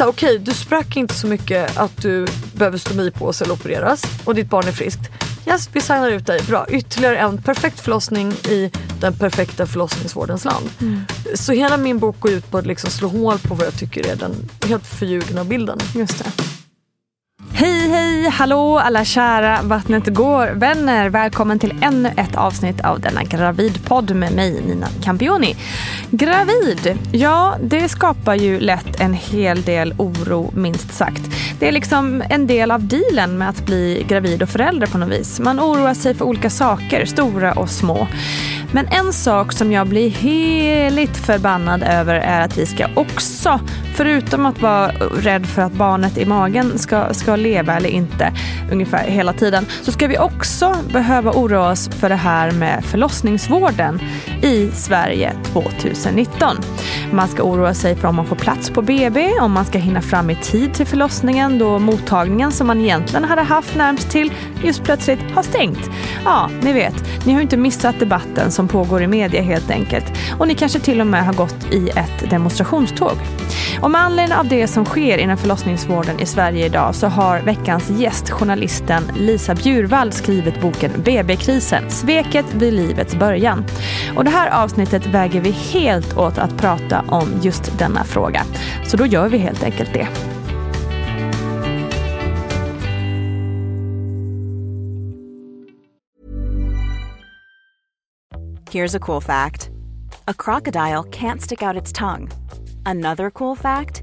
Okej, okay, du sprack inte så mycket att du behöver stomipåse eller opereras och ditt barn är friskt. Yes, vi signar ut dig. Bra. Ytterligare en perfekt förlossning i den perfekta förlossningsvårdens land. Mm. Så hela min bok går ut på att liksom slå hål på vad jag tycker är den helt förljugna bilden. Just det. Hej hej, hallå alla kära Vattnet går vänner. Välkommen till ännu ett avsnitt av denna gravidpodd med mig Nina Campioni. Gravid, ja det skapar ju lätt en hel del oro minst sagt. Det är liksom en del av dealen med att bli gravid och förälder på något vis. Man oroar sig för olika saker, stora och små. Men en sak som jag blir heligt förbannad över är att vi ska också, förutom att vara rädd för att barnet i magen ska, ska ska leva eller inte ungefär hela tiden, så ska vi också behöva oroa oss för det här med förlossningsvården i Sverige 2019. Man ska oroa sig för om man får plats på BB, om man ska hinna fram i tid till förlossningen då mottagningen som man egentligen hade haft närmst till just plötsligt har stängt. Ja, ni vet, ni har inte missat debatten som pågår i media helt enkelt. Och ni kanske till och med har gått i ett demonstrationståg. Och med anledning av det som sker inom förlossningsvården i Sverige idag så har veckans gäst, journalisten Lisa Bjurvall, skrivit boken BB-krisen, sveket vid livets början. Och det här avsnittet väger vi helt åt att prata om just denna fråga. Så då gör vi helt enkelt det. Here's a cool fact. A crocodile can't stick out its tongue. Another cool fact,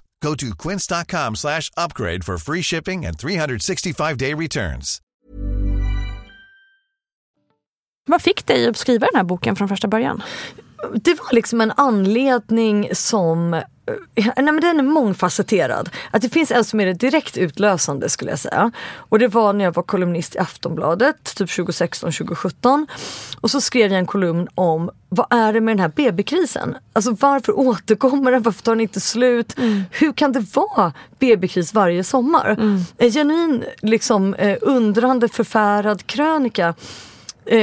Go to quince.com slash upgrade for free shipping and 365-day returns. Vad fick dig att skriva den här boken från första början? Det var liksom en anledning som eh, Nej, men den är mångfacetterad. Att det finns en som är det direkt utlösande skulle jag säga. Och det var när jag var kolumnist i Aftonbladet, typ 2016-2017. Och så skrev jag en kolumn om vad är det med den här BB-krisen? Alltså varför återkommer den? Varför tar den inte slut? Mm. Hur kan det vara BB-kris varje sommar? Mm. En genuin liksom, eh, undrande förfärad krönika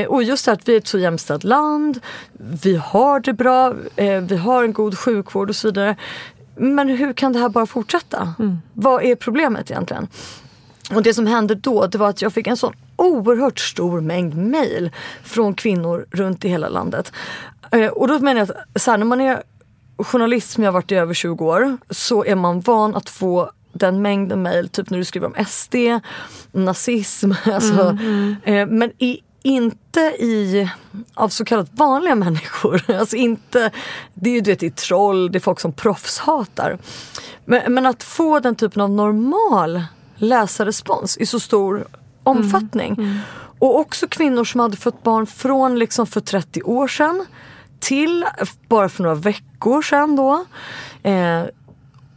och just det att vi är ett så jämställt land, vi har det bra, eh, vi har en god sjukvård och så vidare. Men hur kan det här bara fortsätta? Mm. Vad är problemet egentligen? Och det som hände då det var att jag fick en sån oerhört stor mängd mail från kvinnor runt i hela landet. Eh, och då menar jag att så här, när man är journalist som jag har varit i över 20 år så är man van att få den mängden mejl, typ när du skriver om SD, nazism. Alltså, eh, men i, inte i, av så kallat vanliga människor. Alltså inte, det är ju du vet, det är troll, det är folk som proffshatar. Men, men att få den typen av normal läsarrespons i så stor omfattning. Och också kvinnor som hade fått barn från liksom för 30 år sedan till bara för några veckor sedan då. Eh,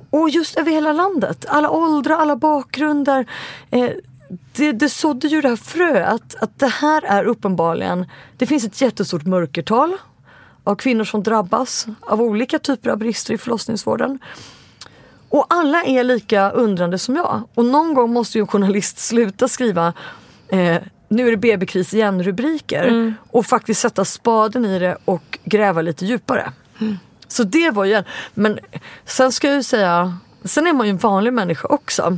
och just över hela landet. Alla åldrar, alla bakgrunder. Eh, det, det sådde ju det här fröet att det här är uppenbarligen, det finns ett jättestort mörkertal av kvinnor som drabbas av olika typer av brister i förlossningsvården. Och alla är lika undrande som jag. Och någon gång måste ju en journalist sluta skriva eh, nu är det BB-kris igen rubriker och faktiskt sätta spaden i det och gräva lite djupare. Så det var ju en, men sen ska jag ju säga, sen är man ju en vanlig människa också.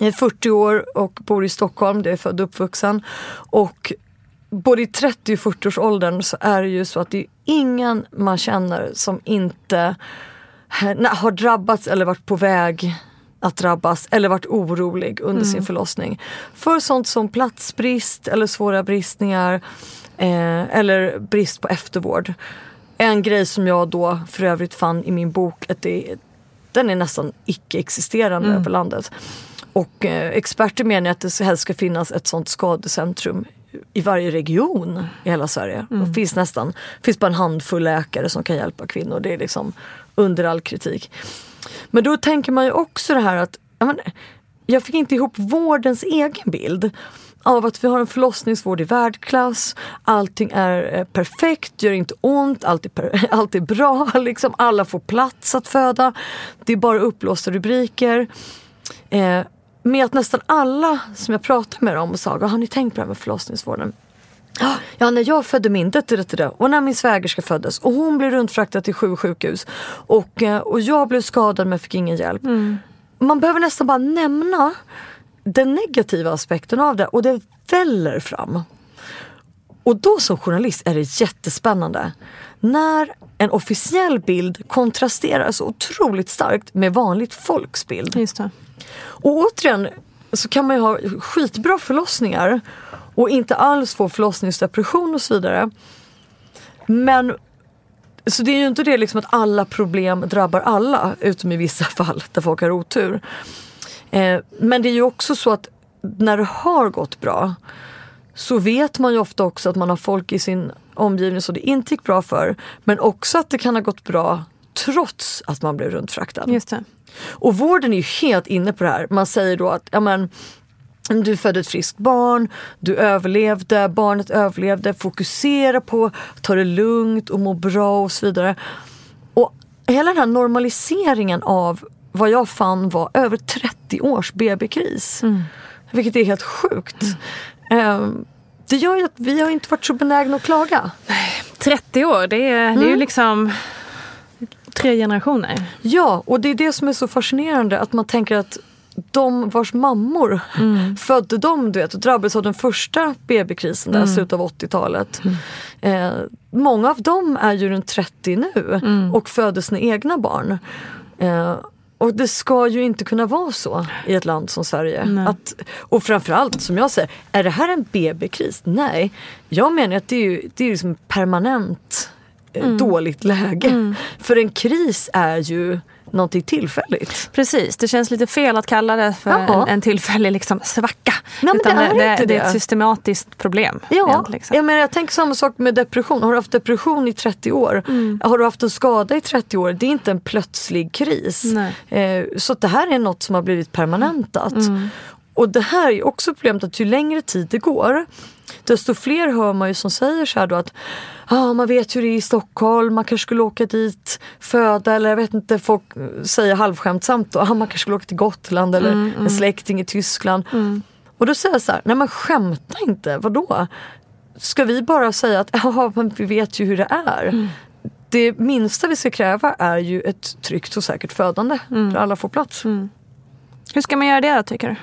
Jag är 40 år och bor i Stockholm, det är född och uppvuxen. Och både i 30 och 40 års åldern så är det ju så att det är ingen man känner som inte har drabbats eller varit på väg att drabbas eller varit orolig under sin förlossning. För sånt som platsbrist eller svåra bristningar eh, eller brist på eftervård. En grej som jag då för övrigt fann i min bok att det, den är nästan icke-existerande över landet. Och eh, experter menar att det helst ska finnas ett sånt skadecentrum i varje region i hela Sverige. Det finns nästan, finns bara en handfull läkare som kan hjälpa kvinnor. Det är liksom under all kritik. Men då tänker man ju också det här att men, jag fick inte ihop vårdens egen bild av att vi har en förlossningsvård i världsklass, allting är eh, perfekt, gör inte ont, allt är, allt är bra, liksom, alla får plats att föda. Det är bara uppblåsta rubriker. Eh, med att nästan alla som jag pratade med dem sa, har ni tänkt på det här med förlossningsvården? Ja, när jag födde min dotter och när min svägerska föddes och hon blev runtfraktad till sju sjukhus och, eh, och jag blev skadad men fick ingen hjälp. Man behöver nästan bara nämna den negativa aspekten av det och det väller fram. Och då som journalist är det jättespännande när en officiell bild kontrasterar så otroligt starkt med vanligt folks bild. Just det. Och återigen så kan man ju ha skitbra förlossningar och inte alls få förlossningsdepression och så vidare. Men så det är ju inte det liksom att alla problem drabbar alla utom i vissa fall där folk har otur. Eh, men det är ju också så att när det har gått bra så vet man ju ofta också att man har folk i sin omgivning som det inte gick bra för. Men också att det kan ha gått bra trots att man blev runtfraktad. Just det. Och vården är ju helt inne på det här. Man säger då att ja, men, du födde ett friskt barn, du överlevde, barnet överlevde, fokusera på att ta det lugnt och må bra och så vidare. Och hela den här normaliseringen av vad jag fann var över 30 års BB-kris. Vilket är helt sjukt. Ehm, det gör ju att vi har inte varit så benägna att klaga. 30 år, det är, det är ju liksom tre generationer. Ja, och det är det som är så fascinerande att man tänker att de vars mammor födde dem, du vet, och drabbades av den första BB-krisen där, slutet av 80-talet. Eh, många av dem är ju runt 30 nu och föder sina egna barn. Eh, och det ska ju inte kunna vara så i ett land som Sverige. Att, och framförallt, som jag säger, är det här en BB-kris? Nej. Jag menar att det är ju det är liksom permanent eh, dåligt läge. För en kris är ju någonting tillfälligt. Precis, det känns lite fel att kalla det för Jaha. en, tillfällig liksom svacka. men Utan det är det, inte det, är det. ett systematiskt problem. Ja, liksom. jag, menar, jag tänker samma sak med depression. Har du haft depression i 30 år? Mm. Har du haft en skada i 30 år? Det är inte en plötslig kris. Nej. Eh, så det här är något som har blivit permanentat. Mm. Och det här är också problemet att ju längre tid det går desto fler hör man ju som säger så här då att ah, man vet hur det är i Stockholm, man kanske skulle åka dit, föda eller jag vet inte, folk säger halvskämtsamt då, ah, man kanske skulle åka till Gotland eller Mm, en släkting i Tyskland. Och då säger jag så här, nej men skämta inte, vadå? Ska vi bara säga att ja, men vi vet ju hur det är. Mm. Det minsta vi ska kräva är ju ett tryggt och säkert födande Mm. där alla får plats. Hur ska man göra det då tycker du?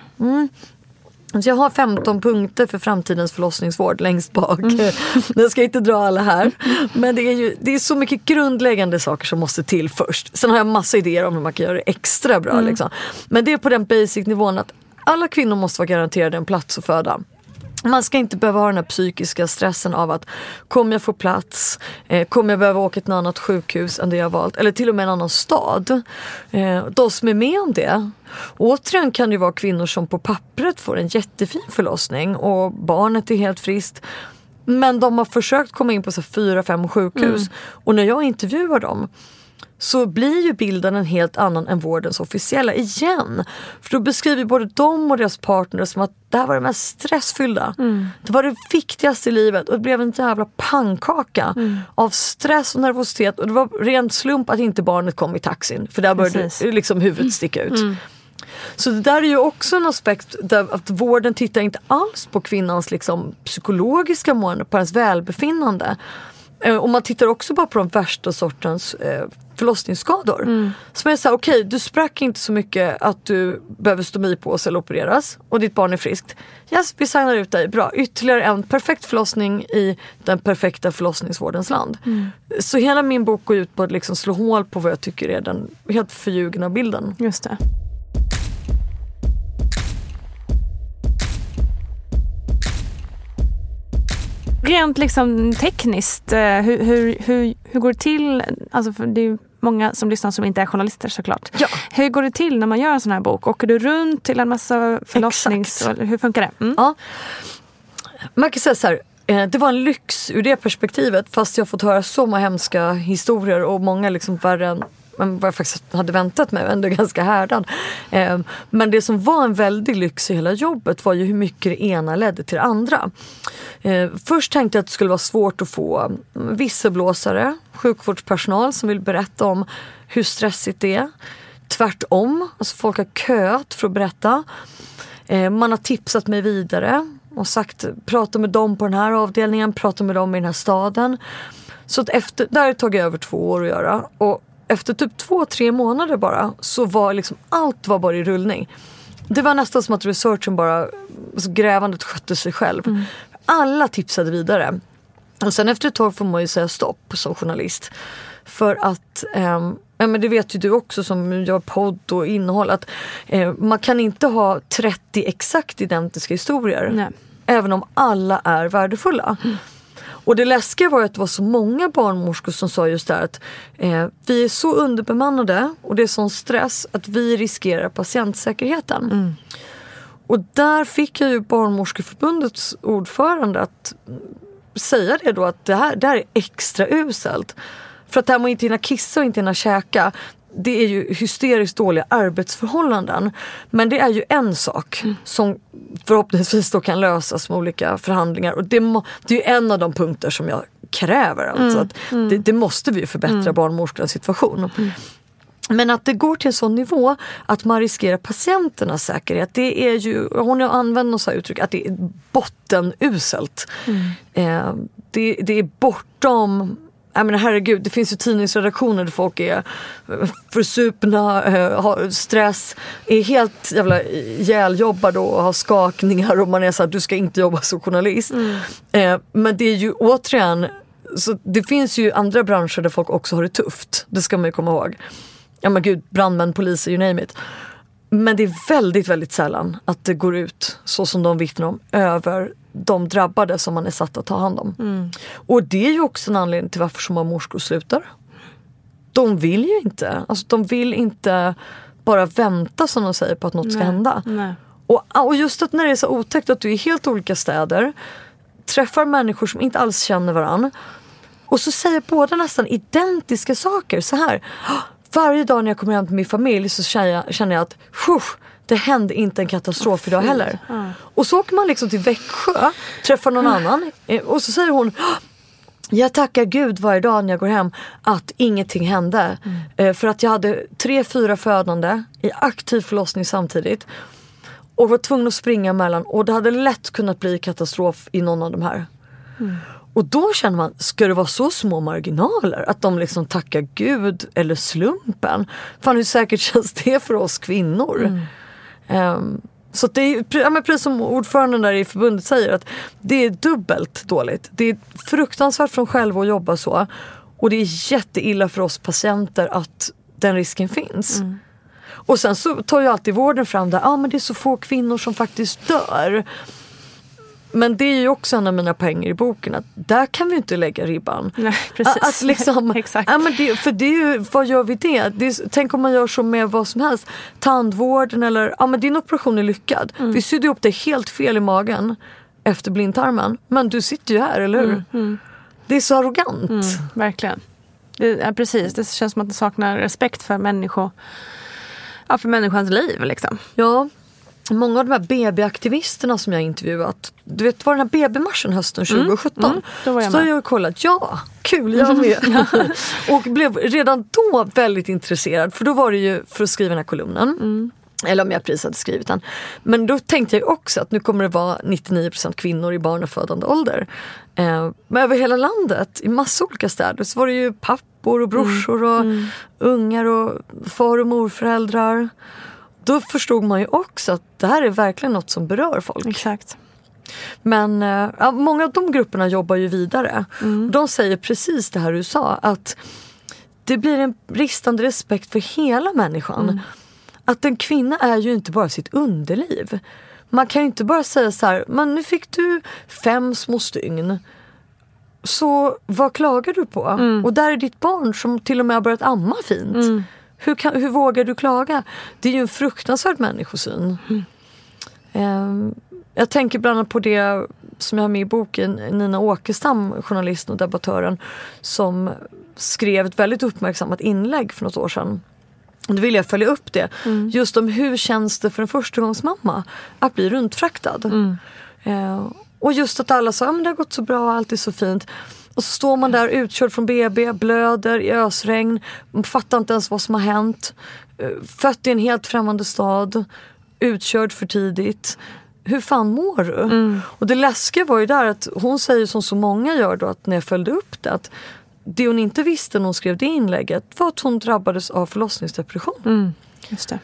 Så jag har 15 punkter för framtidens förlossningsvård längst bak. Mm. Jag ska inte dra alla här. Men det är, ju, det är så mycket grundläggande saker som måste till först. Sen har jag massa idéer om hur man kan göra det extra bra. Mm. Liksom. Men det är på den basic nivån att alla kvinnor måste vara garanterade en plats att föda. Man ska inte behöva ha den här psykiska stressen av att kommer jag få plats? Eh, kommer jag behöva åka till ett annat sjukhus än det jag valt? Eller till och med en annan stad. Eh, de som är med om det. Återigen kan det vara kvinnor som på pappret får en jättefin förlossning och barnet är helt friskt. Men de har försökt komma in på så fyra, fem sjukhus. Mm. Och när jag intervjuar dem så blir ju bilden en helt annan än vårdens officiella igen. För då beskriver både de och deras partner som att det här var det mest stressfyllda. Mm. Det var det viktigaste i livet och det blev en jävla pannkaka mm. av stress och nervositet. Och det var rent slump att inte barnet kom i taxin för där började liksom huvudet sticka ut. Mm. Så det där är ju också en aspekt där att vården tittar inte alls på kvinnans liksom, psykologiska mående, på hennes välbefinnande. Eh, och man tittar också bara på de värsta sortens eh, förlossningsskador. Mm. Som är såhär, okej okay, du sprack inte så mycket att du behöver stomipåse eller opereras och ditt barn är friskt. Yes, vi signar ut dig, bra. Ytterligare en perfekt förlossning i den perfekta förlossningsvårdens land. Mm. Så hela min bok går ut på att liksom slå hål på vad jag tycker är den helt förljugna bilden. Just det. Rent liksom tekniskt, eh, hur, hur, hur, hur går det till? Alltså det är många som lyssnar som inte är journalister såklart. Ja. Hur går det till när man gör en sån här bok? Åker du runt till en massa förlossnings... Exakt. Hur funkar det? Mm. Ja. Man kan säga så här, eh, det var en lyx ur det perspektivet fast jag fått höra så många hemska historier och många liksom värre än vad jag faktiskt hade väntat mig, ändå ganska härdad. Ehm, men det som var en väldig lyx i hela jobbet var ju hur mycket det ena ledde till det andra. Ehm, först tänkte jag att det skulle vara svårt att få mm, visselblåsare, sjukvårdspersonal som vill berätta om hur stressigt det är. Tvärtom, alltså folk har köat för att berätta. Ehm, man har tipsat mig vidare och sagt prata med dem på den här avdelningen, prata med dem i den här staden. Så att efter, det har tagit över två år att göra. Och efter typ två, tre månader bara så var liksom allt var bara i rullning. Det var nästan som att researchen bara, alltså grävandet skötte sig själv. Mm. Alla tipsade vidare. Och sen efter ett tag får man ju säga stopp som journalist. För att, eh, men det vet ju du också som gör podd och innehåll, att eh, man kan inte ha 30 exakt identiska historier. Nej. Även om alla är värdefulla. Mm. Och det läskiga var att det var så många barnmorskor som sa just det här att eh, vi är så underbemannade och det är sån stress att vi riskerar patientsäkerheten. Mm. Och där fick jag ju Barnmorskeförbundets ordförande att säga det då att det här, det här är extra uselt. För att det här med att inte hinna kissa och inte hinna käka det är ju hysteriskt dåliga arbetsförhållanden. Men det är ju en sak mm. som förhoppningsvis då kan lösas med olika förhandlingar. Och det, må, det är en av de punkter som jag kräver. Alltså. Mm. Att mm. det, det, måste vi förbättra mm. barnmorskornas situation. Mm. Men att det går till en sån nivå att man riskerar patienternas säkerhet. Det är ju, hon har använt något uttryck, att det är bottenuselt. Mm. Eh, det, det är bortom jag menar herregud, det finns ju tidningsredaktioner där folk är försupna, äh, har stress, är helt jävla ihjäljobbade och har skakningar och man är såhär, du ska inte jobba som journalist. Mm. Eh, men det är ju återigen, så det finns ju andra branscher där folk också har det tufft. Det ska man ju komma ihåg. Ja men gud, brandmän, poliser, you name it. Men det är väldigt, väldigt sällan att det går ut så som de vittnar om över de drabbade som man är satt att ta hand om. Mm. Och det är ju också en anledning till varför så många morskor slutar. De vill ju inte, alltså de vill inte bara vänta som de säger på att något Nej. ska hända. Nej. Och, och just att när det är så otäckt att du är i helt olika städer, träffar människor som inte alls känner varandra och så säger båda nästan identiska saker. Så här. Varje dag när jag kommer hem till min familj så känner jag, känner jag att det hände inte en katastrof idag heller. Och så åker man liksom till Växjö, träffar någon annan eh, och så säger hon jag tackar gud varje dag när jag går hem att ingenting hände. Mm. Eh, för att jag hade tre, fyra födande i aktiv förlossning samtidigt. Och var tvungen att springa emellan och det hade lätt kunnat bli katastrof i någon av de här. Mm. Och då känner man, ska det vara så små marginaler? Att de liksom tackar gud eller slumpen? Fan hur säkert känns det för oss kvinnor? Mm. Um, Så det är ja, men precis som ordföranden där i förbundet säger att det är dubbelt dåligt. Det är fruktansvärt för dem själva att jobba så och det är jätteilla för oss patienter att den risken finns. Och sen så tar ju alltid vården fram det, ah, men det är så få kvinnor som faktiskt dör. Men det är ju också en av mina poänger i boken att där kan vi inte lägga ribban. Nej, precis. Att liksom, Exakt. Ja, men det, för det är ju, vad gör vi det? det är, tänk om man gör så med vad som helst. Tandvården eller, ja men din operation är lyckad. Mm. Vi sydde ihop det helt fel i magen efter blindtarmen. Men du sitter ju här, eller hur? Mm, Det är så arrogant. Verkligen. Det, ja, precis, det känns som att det saknar respekt för, människo, ja, för människans liv. Liksom. Ja, många av de här BB-aktivisterna som jag har intervjuat. Du vet, var den här BB-marschen hösten 2017? mm, då var jag så med. har jag kollat, ja, kul, jag med. och blev redan då väldigt intresserad för då var det ju för att skriva den här kolumnen. Mm. Eller om jag precis hade skrivit den. Men då tänkte jag också att nu kommer det vara 99% kvinnor i barnafödande ålder. Eh, men över hela landet, i massa olika städer, så var det ju pappor och brorsor och ungar och far och morföräldrar. Då förstod man ju också att det här är verkligen något som berör folk. Exakt. Men eh, ja, många av de grupperna jobbar ju vidare. De säger precis det här du sa, att det blir en bristande respekt för hela människan. Att en kvinna är ju inte bara sitt underliv. Man kan ju inte bara säga så här, men nu fick du fem små stygn. Så vad klagar du på? Och där är ditt barn som till och med har börjat amma fint. Hur, kan, hur vågar du klaga? Det är ju en fruktansvärd människosyn. Ehm, jag tänker bland annat på det som jag har med i boken, Nina Åkestam, journalisten och debattören, som skrev ett väldigt uppmärksammat inlägg för något år sedan. Då vill jag följa upp det. Just om hur känns det för en förstagångsmamma att bli runtfraktad. Eh, och just att alla sa att det har gått så bra, allt är så fint. Och så står man där utkörd från BB, blöder i ösregn, man fattar inte ens vad som har hänt. Eh, Fött i en helt främmande stad, utkörd för tidigt. Hur fan mår du? Och det läskiga var ju där att hon säger som så många gör då att när jag följde upp det att det hon inte visste när hon skrev det inlägget var att hon drabbades av förlossningsdepression. Just det.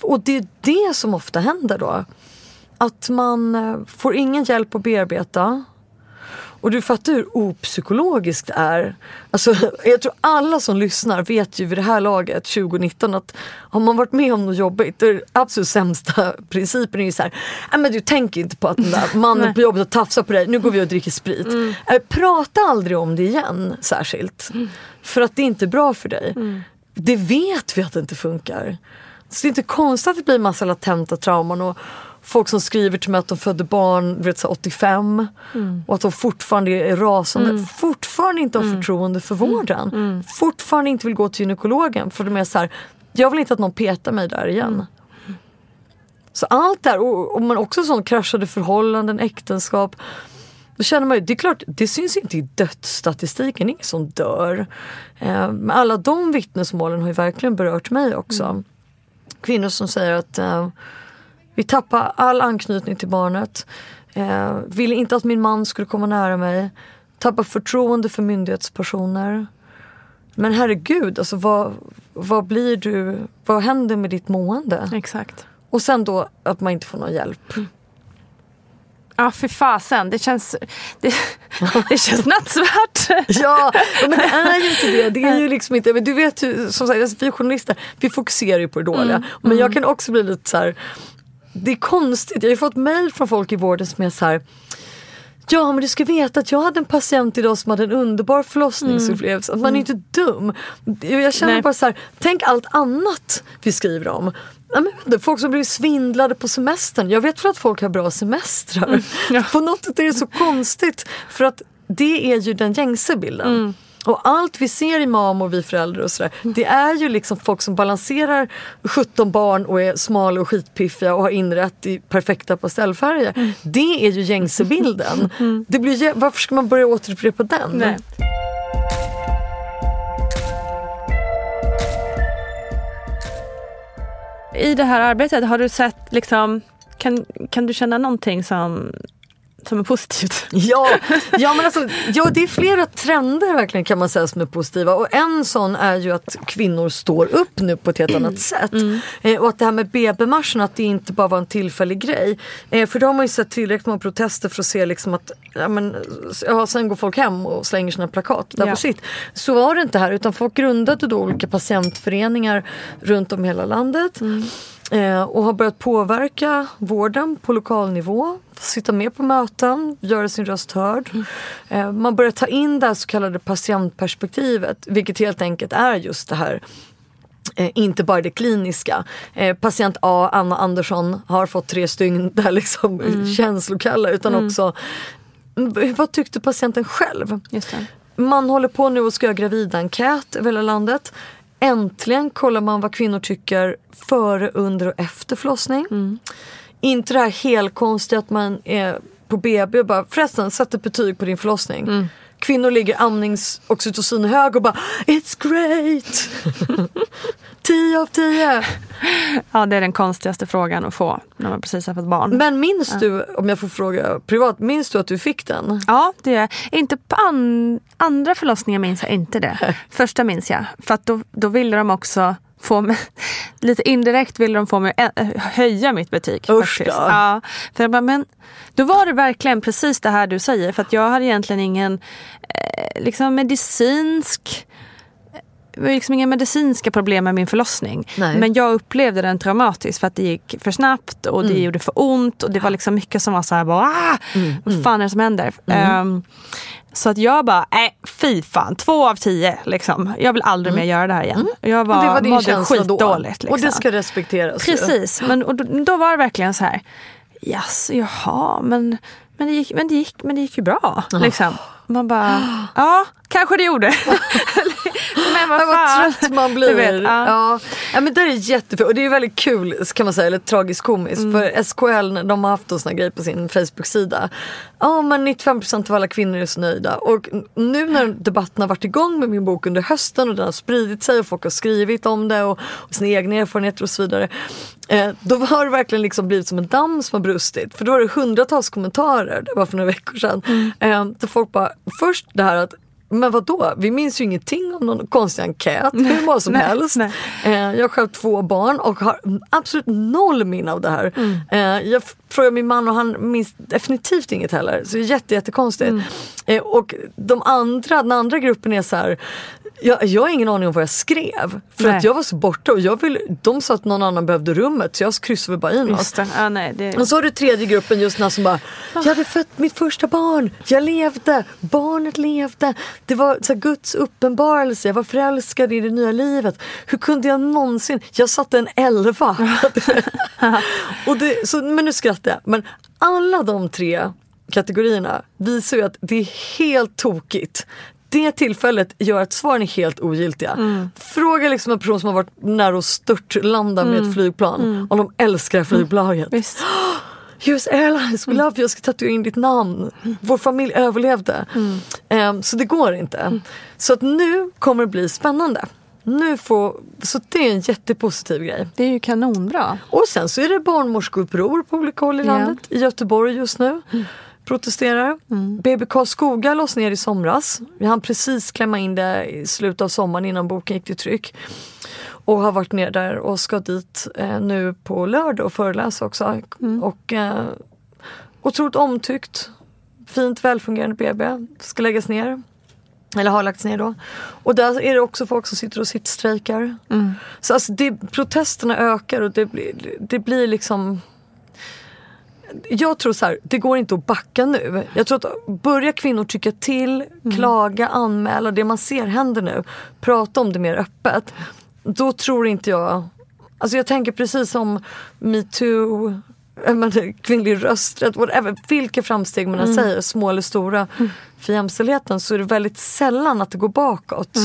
Och det är det som ofta händer då. Att man eh, får ingen hjälp att bearbeta. Och du fattar hur opsykologiskt det är. Alltså, jag tror alla som lyssnar vet ju vid det här laget 2019 att har man varit med om något jobbigt, då är det absolut sämsta principen är ju så här, "Nej, men du tänker inte på att den där mannen på jobbet har tafsat på dig, nu går vi och dricker sprit. Eh, Prata aldrig om det igen särskilt. För att det är inte bra för dig. Det vet vi att det inte funkar. Så det är inte konstigt att det blir massa latenta trauman och folk som skriver till mig att de födde barn vet, så 85 och att de fortfarande är rasande. Fortfarande inte har förtroende för vården. Fortfarande inte vill gå till gynekologen för de är så här, jag vill inte att någon petar mig där igen. Så allt där, och, och men också sånt kraschade förhållanden, äktenskap. Då känner man ju, det är klart, det syns inte i dödsstatistiken, det ingen som dör. Eh, men alla de vittnesmålen har ju verkligen berört mig också. Kvinnor som säger att eh, vi tappar all anknytning till barnet. Eh, ville inte att min man skulle komma nära mig. Tappar förtroende för myndighetspersoner. Men herregud, alltså vad, vad blir du, vad händer med ditt mående? Exakt. Och sen då att man inte får någon hjälp. Ja, för fasen. Det känns, det, det känns nattsvart. Ja, men det är ju inte det. Det är ju liksom inte, men du vet ju, som sagt, alltså, vi journalister, vi fokuserar ju på det dåliga. Men jag kan också bli lite så här. Det är konstigt, jag har ju fått mail från folk i vården som är så här. Ja men du ska veta att jag hade en patient idag som hade en underbar förlossningsupplevelse. Att Man är inte dum. Jag känner Nej. bara så här, tänk allt annat vi skriver om. Ja, folk som blir svindlade på semestern. Jag vet för att folk har bra semestrar. På något sätt är det så konstigt. För att det är ju den gängse bilden. Och allt vi ser i mam och vi föräldrar och sådär. Det är ju liksom folk som balanserar 17 barn och är smala och skitpiffiga och har inrätt i perfekta pastellfärger. Det är ju gängse bilden. Det blir, varför ska man börja återupprepa den? Nej. I det här arbetet, har du sett liksom, kan, kan du känna någonting som, som är positivt. Ja, ja, men alltså, ja, det är flera trender verkligen kan man säga som är positiva och en sån är ju att kvinnor står upp nu på ett helt annat sätt. Eh, och att det här med BB-marschen, att det inte bara var en tillfällig grej. Eh, för då har man ju sett tillräckligt många protester för att se liksom att ja, men, ja, sen går folk hem och slänger sina plakat där Ja. på sitt. Så var det inte här utan folk grundade då olika patientföreningar runt om i hela landet. Eh, och har börjat påverka vården på lokal nivå. Sitta med på möten, göra sin röst hörd. Eh, man börjar ta in det här så kallade patientperspektivet vilket helt enkelt är just det här Eh, inte bara det kliniska. Eh, patient A, Anna Andersson, har fått tre stygn där liksom känslokalla utan också mm, vad tyckte patienten själv? Man håller på nu och ska göra gravidenkät över hela landet. Äntligen kollar man vad kvinnor tycker före, under och efter förlossning. Inte det här helt konstiga att man är på BB och bara förresten sätt ett betyg på din förlossning. Kvinnor ligger amningsoxytocin hög och bara It's great! 10 av 10! Ja, det är den konstigaste frågan att få när man precis har fått barn. Men minns du, om jag får fråga privat, minns du att du fick den? Ja, det gör jag. Inte på an- andra förlossningar minns jag inte det. Första minns jag. För att då, då ville de också få mig, lite indirekt ville de få mig att höja mitt betyg. Usch då. Ja, för jag bara, men då var det verkligen precis det här du säger. För att jag hade egentligen ingen eh, liksom medicinsk det var liksom inga medicinska problem med min förlossning. Nej. Men jag upplevde den traumatiskt för att det gick för snabbt och det Mm. gjorde för ont och det var liksom mycket som var så här bara, ah, Mm, vad fan är det som händer? Ehm, så att jag bara, nej fy fan, två av tio liksom. Jag vill aldrig mer göra det här igen. Jag Mm. Och var, det var din mådde skitdåligt. Liksom. Och det ska respekteras. ju. Precis, men och då, då var det verkligen så här, yes, jaha, men, men, det gick, men, det gick, men det gick ju bra. Liksom. Man bara, ja, kanske det gjorde. men vad vad trött man blir. Vet, ja. ja. Ja, men det är jättefint och det är väldigt kul kan man säga, eller tragiskt komiskt. Mm. För SKL de har haft en sån här grej på sin Facebook-sida. Ja men 95% av alla kvinnor är så nöjda. Och nu när debatten har varit igång med min bok under hösten och den har spridit sig och folk har skrivit om det och, och sina egna erfarenheter och så vidare. Eh, då har det verkligen liksom blivit som en damm som har brustit. För då var det hundratals kommentarer, det var för några veckor sedan. Mm. Eh, där folk bara, först det här att men vad då? Vi minns ju ingenting om någon konstig enkät, hur många som Nej, helst. nej. Eh, jag har själv två barn och har absolut noll minne av det här. Mm. Eh, jag frågar min man och han minns definitivt inget heller. Så det är jätte, jättekonstigt. Mm. Eh, och de andra, den andra gruppen är så här jag, jag har ingen aning om vad jag skrev. För Nej. att jag var så borta och jag ville, de sa att någon annan behövde rummet så jag kryssade bara i något. Ja, nej, det, Och så har du tredje gruppen just när som bara Jag hade fött mitt första barn, jag levde, barnet levde. Det var så här, Guds uppenbarelse, jag var förälskad i det nya livet. Hur kunde jag någonsin, jag satte en elva. Och det, så, Men nu skrattar jag, men alla de tre kategorierna visar ju att det är helt tokigt det tillfället gör att svaren är helt ogiltiga. Fråga liksom en person som har varit nära att störtlanda med ett flygplan om de älskar flygbolaget. visst. US Airlines, we love you, jag ska tatuera in ditt namn. Vår familj överlevde. Ehm, så det går inte. Så att nu kommer det bli spännande. Nu får, så det är en jättepositiv grej. det är ju kanonbra. Och sen så är det barnmorskeuppror på olika håll i landet. I Göteborg just nu. Protesterar. BB Karlskoga lades ner i somras. Vi hann precis klämma in det i slutet av sommaren innan boken gick till tryck. Och har varit ner där och ska dit eh, nu på lördag och föreläsa också. Och eh, otroligt omtyckt. Fint välfungerande BB. Ska läggas ner. Eller har lagts ner då. Och där är det också folk som sitter och sittstrejkar. Så alltså det, protesterna ökar och det det blir liksom jag tror så här, det går inte att backa nu. Jag tror att börjar kvinnor tycka till, klaga, anmäla, det man ser händer nu, prata om det mer öppet. Då tror inte jag, alltså jag tänker precis som metoo, kvinnlig rösträtt, whatever, vilka framsteg man än säger, små eller stora, för jämställdheten så är det väldigt sällan att det går bakåt.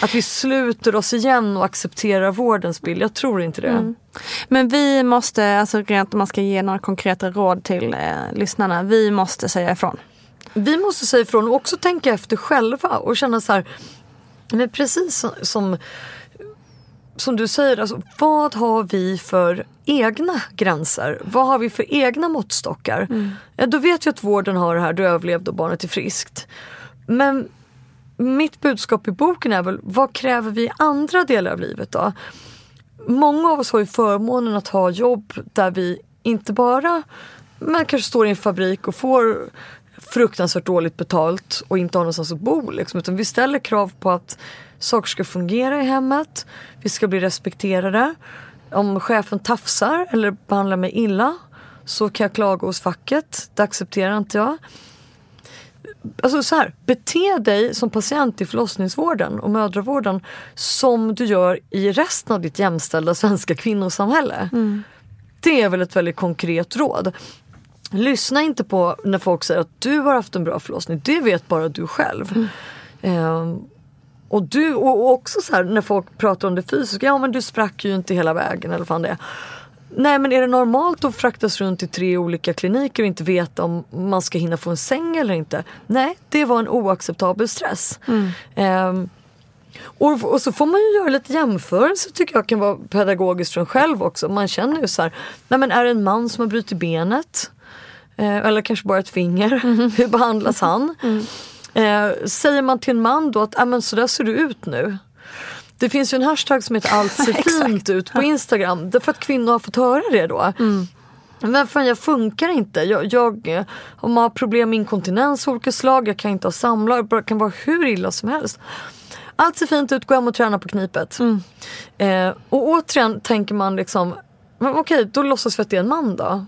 Att vi sluter oss igen och accepterar vårdens bild, jag tror inte det. Men vi måste, alltså rent om man ska ge några konkreta råd till eh, lyssnarna, vi måste säga ifrån. Vi måste säga ifrån och också tänka efter själva och känna så här, men precis som, som du säger, alltså, vad har vi för egna gränser? Vad har vi för egna måttstockar? Ja, då vet vi att vården har det här, du överlevde och barnet är friskt. Men mitt budskap i boken är väl, vad kräver vi i andra delar av livet då? Många av oss har ju förmånen att ha jobb där vi inte bara man kanske står i en fabrik och får fruktansvärt dåligt betalt och inte har någonstans att bo. Liksom, utan vi ställer krav på att saker ska fungera i hemmet, vi ska bli respekterade. Om chefen tafsar eller behandlar mig illa så kan jag klaga hos facket. Det accepterar inte jag. Alltså så här, bete dig som patient i förlossningsvården och mödravården som du gör i resten av ditt jämställda svenska kvinnosamhälle. Det är väl ett väldigt konkret råd. Lyssna inte på när folk säger att du har haft en bra förlossning. Det vet bara du själv. Ehm, och, du, och också så här, när folk pratar om det fysiska, ja men du sprack ju inte hela vägen eller fan det är. Nej men är det normalt att fraktas runt i tre olika kliniker och inte veta om man ska hinna få en säng eller inte? Nej, det var en oacceptabel stress. Ehm, och, och så får man ju göra lite jämförelse tycker jag kan vara pedagogiskt för en själv också. Man känner ju så här, nej men är det en man som har brutit benet? Eh, eller kanske bara ett finger. Hur behandlas han? Eh, säger man till en man då att men så där ser du ut nu. Det finns ju en hashtag som heter allt ser fint ut på Instagram. Därför att kvinnor har fått höra det då. Men fan jag funkar inte. Jag, jag om man har problem med inkontinens av olika slag, jag kan inte ha samlag, det kan vara hur illa som helst. Allt ser fint ut, gå hem och träna på knipet. Eh, och återigen tänker man liksom, men okej då låtsas vi att det är en man då.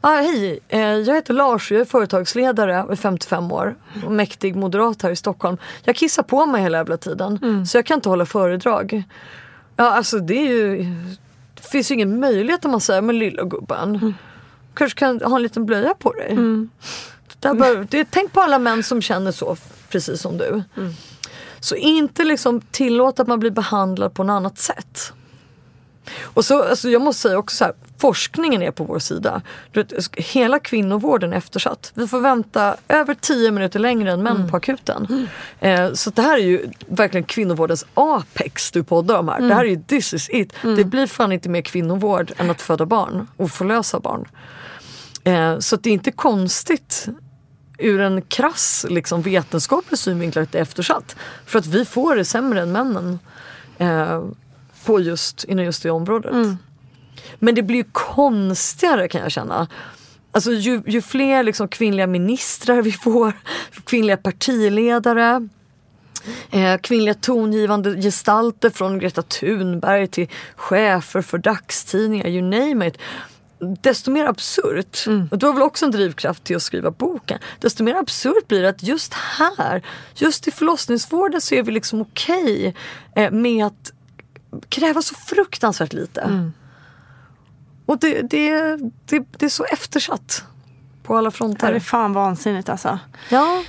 Ah, hej, eh, jag heter Lars och jag är företagsledare och är 55 år. Och mäktig moderat här i Stockholm. Jag kissar på mig hela jävla tiden. Så jag kan inte hålla föredrag. Ja alltså det är ju Det finns ju ingen möjlighet om man säger men lilla gubben. Kanske kan ha en liten blöja på dig. Det där bör, det, tänk på alla män som känner så precis som du. Så inte liksom tillåta att man blir behandlad på något annat sätt. Och så, alltså jag måste säga också så här, forskningen är på vår sida. Hela kvinnovården är eftersatt. Vi får vänta över 10 minuter längre än män på akuten. Eh, så det här är ju verkligen kvinnovårdens apex du poddar om här. Det här är ju this is it. Det blir fan inte mer kvinnovård än att föda barn och förlösa barn. Eh, så det är inte konstigt ur en krass liksom, vetenskaplig synvinkel att det är eftersatt. För att vi får det sämre än männen eh, på just, inom just det området. Men det blir ju konstigare kan jag känna. Alltså ju, ju fler liksom, kvinnliga ministrar vi får, kvinnliga partiledare Eh, kvinnliga tongivande gestalter från Greta Thunberg till chefer för dagstidningar, you name it. Desto mer absurt, och det var väl också en drivkraft till att skriva boken, desto mer absurt blir det att just här, just i förlossningsvården så är vi liksom okej eh, med att kräva så fruktansvärt lite. Och det, det, det, det är så eftersatt på alla Det fronter. är fan vansinnigt alltså. Ja.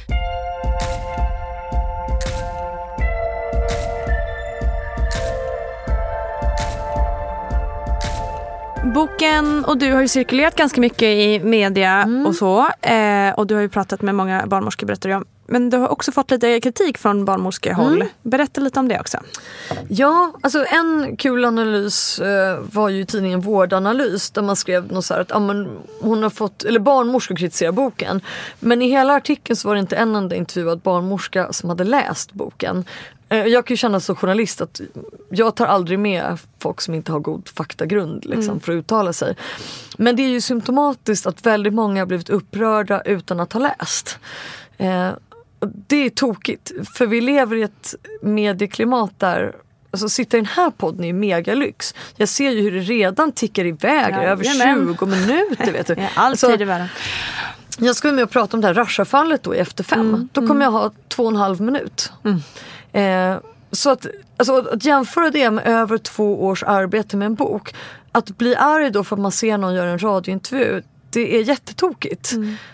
Boken och du har ju cirkulerat ganska mycket i media och så. Eh, och du har ju pratat med många barnmorskor berättar om. Men du har också fått lite kritik från barnmorskehåll. Berätta lite om det också. Ja, alltså en kul analys eh, var ju tidningen Vårdanalys där man skrev något så här att ja, men hon har fått, eller barnmorskor kritiserar boken. Men i hela artikeln så var det inte en enda intervjuad barnmorska som hade läst boken. Eh, jag kan ju känna som journalist att jag tar aldrig med folk som inte har god faktagrund liksom, för att uttala sig. Men det är ju symptomatiskt att väldigt många har blivit upprörda utan att ha läst. Eh, det är tokigt, för vi lever i ett medieklimat där Alltså sitta i den här podden är ju megalyx. Jag ser ju hur det redan tickar iväg över Jajamän. 20 minuter. Vet du. All Alltså, tid i världen. jag ska vara med och prata om det här Russia-fallet då i Efter fem. Mm, Då kommer jag ha två och en halv minut. Eh, så att, alltså, att jämföra det med över två års arbete med en bok. Att bli arg då för att man ser någon göra en radiointervju. Det är jättetokigt.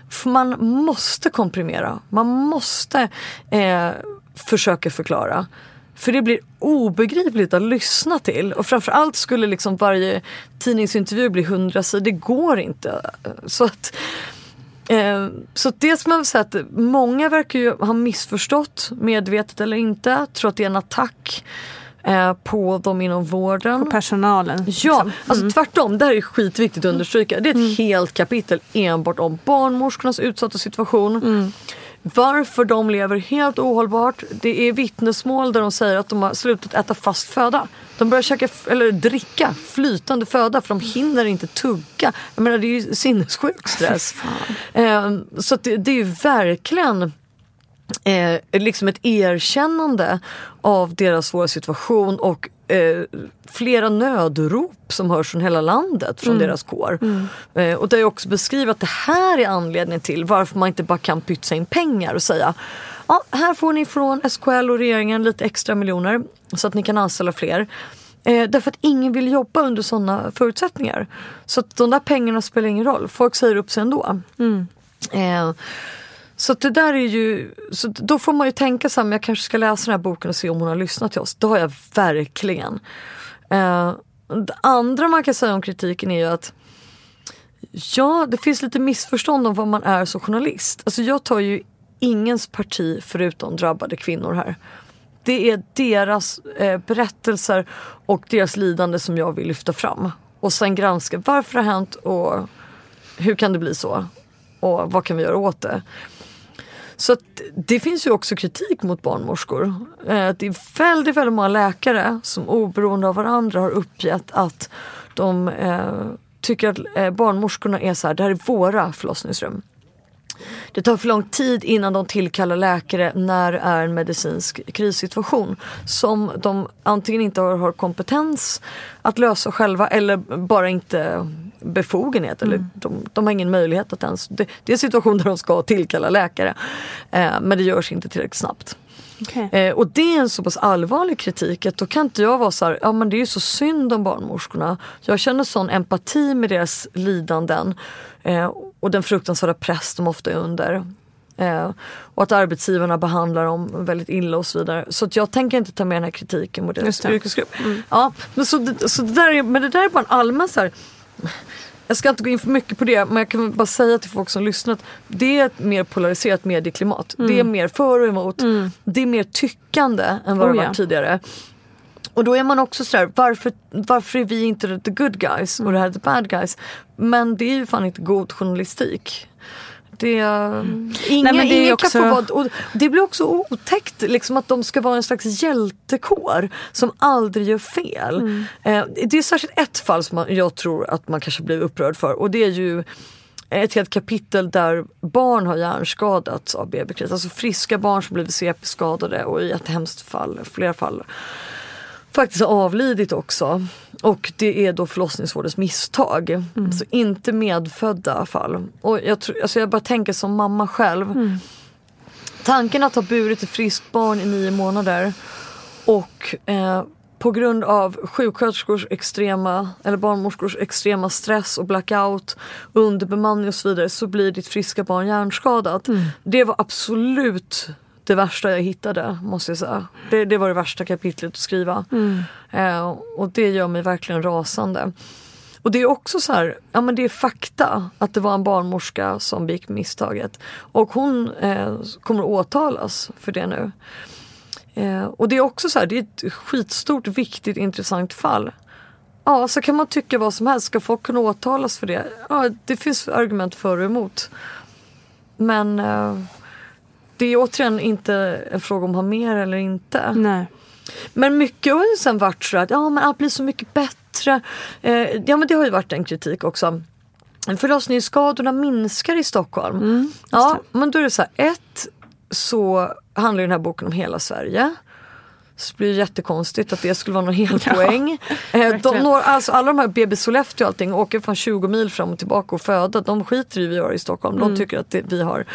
För man måste komprimera. Man måste eh, försöka förklara. För det blir obegripligt att lyssna till. Och framförallt skulle liksom varje tidningsintervju bli hundra sidor. Det går inte. Så att Eh, så det som man vill säga att många verkar ju ha missförstått, medvetet eller inte, tror att det är en attack. Eh, på dem inom vården. På personalen. Ja, liksom. alltså tvärtom. Det här är skitviktigt att understryka. Det är ett Mm. helt kapitel enbart om barnmorskornas utsatta situation. Mm. Varför de lever helt ohållbart. Det är vittnesmål där de säger att de har slutat äta fast föda. De börjar käka, eller dricka flytande föda för de hinner inte tugga. Jag menar det är ju sinnessjuk stress. Eh, så det, det är ju verkligen eh, liksom ett erkännande av deras svåra situation och eh, flera nödrop som hörs från hela landet från deras kår. Eh, och där jag också beskriver att det här är anledningen till varför man inte bara kan pytsa in pengar och säga ja, här får ni från SKL och regeringen lite extra miljoner så att ni kan anställa fler. Eh, därför att ingen vill jobba under sådana förutsättningar. Så att de där pengarna spelar ingen roll. Folk säger upp sig ändå. Eh, så det där är ju, så då får man ju tänka så här, men jag kanske ska läsa den här boken och se om hon har lyssnat till oss. Det har jag verkligen. Eh, det andra man kan säga om kritiken är ju att Ja, det finns lite missförstånd om vad man är som journalist. Alltså jag tar ju ingens parti förutom drabbade kvinnor här. Det är deras eh, berättelser och deras lidande som jag vill lyfta fram. Och sen granska varför det har hänt och hur kan det bli så? Och vad kan vi göra åt det? Så att det finns ju också kritik mot barnmorskor. Eh, det är väldigt, väldigt många läkare som oberoende av varandra har uppgett att de eh, tycker att eh, barnmorskorna är så här, det här är våra förlossningsrum. Det tar för lång tid innan de tillkallar läkare när det är en medicinsk krissituation som de antingen inte har kompetens att lösa själva eller bara inte befogenhet. Eller de, de har ingen möjlighet att ens... Det, det är en situation där de ska tillkalla läkare eh, men det görs inte tillräckligt snabbt. Okej. Eh, och det är en så pass allvarlig kritik att då kan inte jag vara så här, ja men det är ju så synd om barnmorskorna. Jag känner sån empati med deras lidanden eh, och den fruktansvärda press de ofta är under. Eh, och att arbetsgivarna behandlar dem väldigt illa och så vidare. Så att jag tänker inte ta med den här kritiken mot deras yrkesgrupp. Ja, men, så, det- så det där är, men det där är bara en allmän så här, jag ska inte gå in för mycket på det men jag kan bara säga till folk som lyssnar att det är ett mer polariserat medieklimat. Det Mm. är mer för och emot. Det är mer tyckande än vad Oh, det var tidigare. Och då är man också sådär, varför, varför är vi inte the good guys och det här är the bad guys? Men det är ju fan inte god journalistik. Det, ingen, Nej, men det ingen kan också- få vara, och det blir också otäckt liksom, att de ska vara en slags hjältekår som aldrig gör fel. Mm. Eh, det är särskilt ett fall som man, jag tror att man kanske blir upprörd för och det är ju ett helt kapitel där barn har hjärnskadats av BB-kris. Alltså friska barn som blivit CP-skadade och i ett hemskt fall, flera fall faktiskt har avlidit också. Och det är då förlossningsvårdens misstag. Så inte medfödda fall. Och jag, tror, alltså jag bara tänker som mamma själv. Tanken att ha burit ett friskt barn i nio månader och eh, på grund av sjuksköterskors extrema, eller barnmorskors extrema stress och blackout, underbemanning och så vidare så blir ditt friska barn hjärnskadat. Det var absolut det värsta jag hittade måste jag säga. Det, det var det värsta kapitlet att skriva. Eh, och det gör mig verkligen rasande. Och det är också så här, ja men det är fakta att det var en barnmorska som begick misstaget. Och hon eh, kommer att åtalas för det nu. Eh, och det är också så här, det är ett skitstort, viktigt, intressant fall. Ja, så kan man tycka vad som helst. Ska folk kunna åtalas för det? Ja, det finns argument för och emot. Men eh, det är återigen inte en fråga om att ha mer eller inte. Nej. Men mycket har ju sen varit så att ja, men allt blir så mycket bättre. Eh, ja men det har ju varit en kritik också. Förlossningsskadorna minskar i Stockholm. ja, men då är det så här. Ett, så handlar den här boken om hela Sverige. Så det blir ju jättekonstigt att det skulle vara någon helpoäng. eh, de, några, alltså alla de här BB Sollefteå och allting åker från 20 mil fram och tillbaka och föda. De skiter i vi gör i Stockholm. De tycker att det, vi har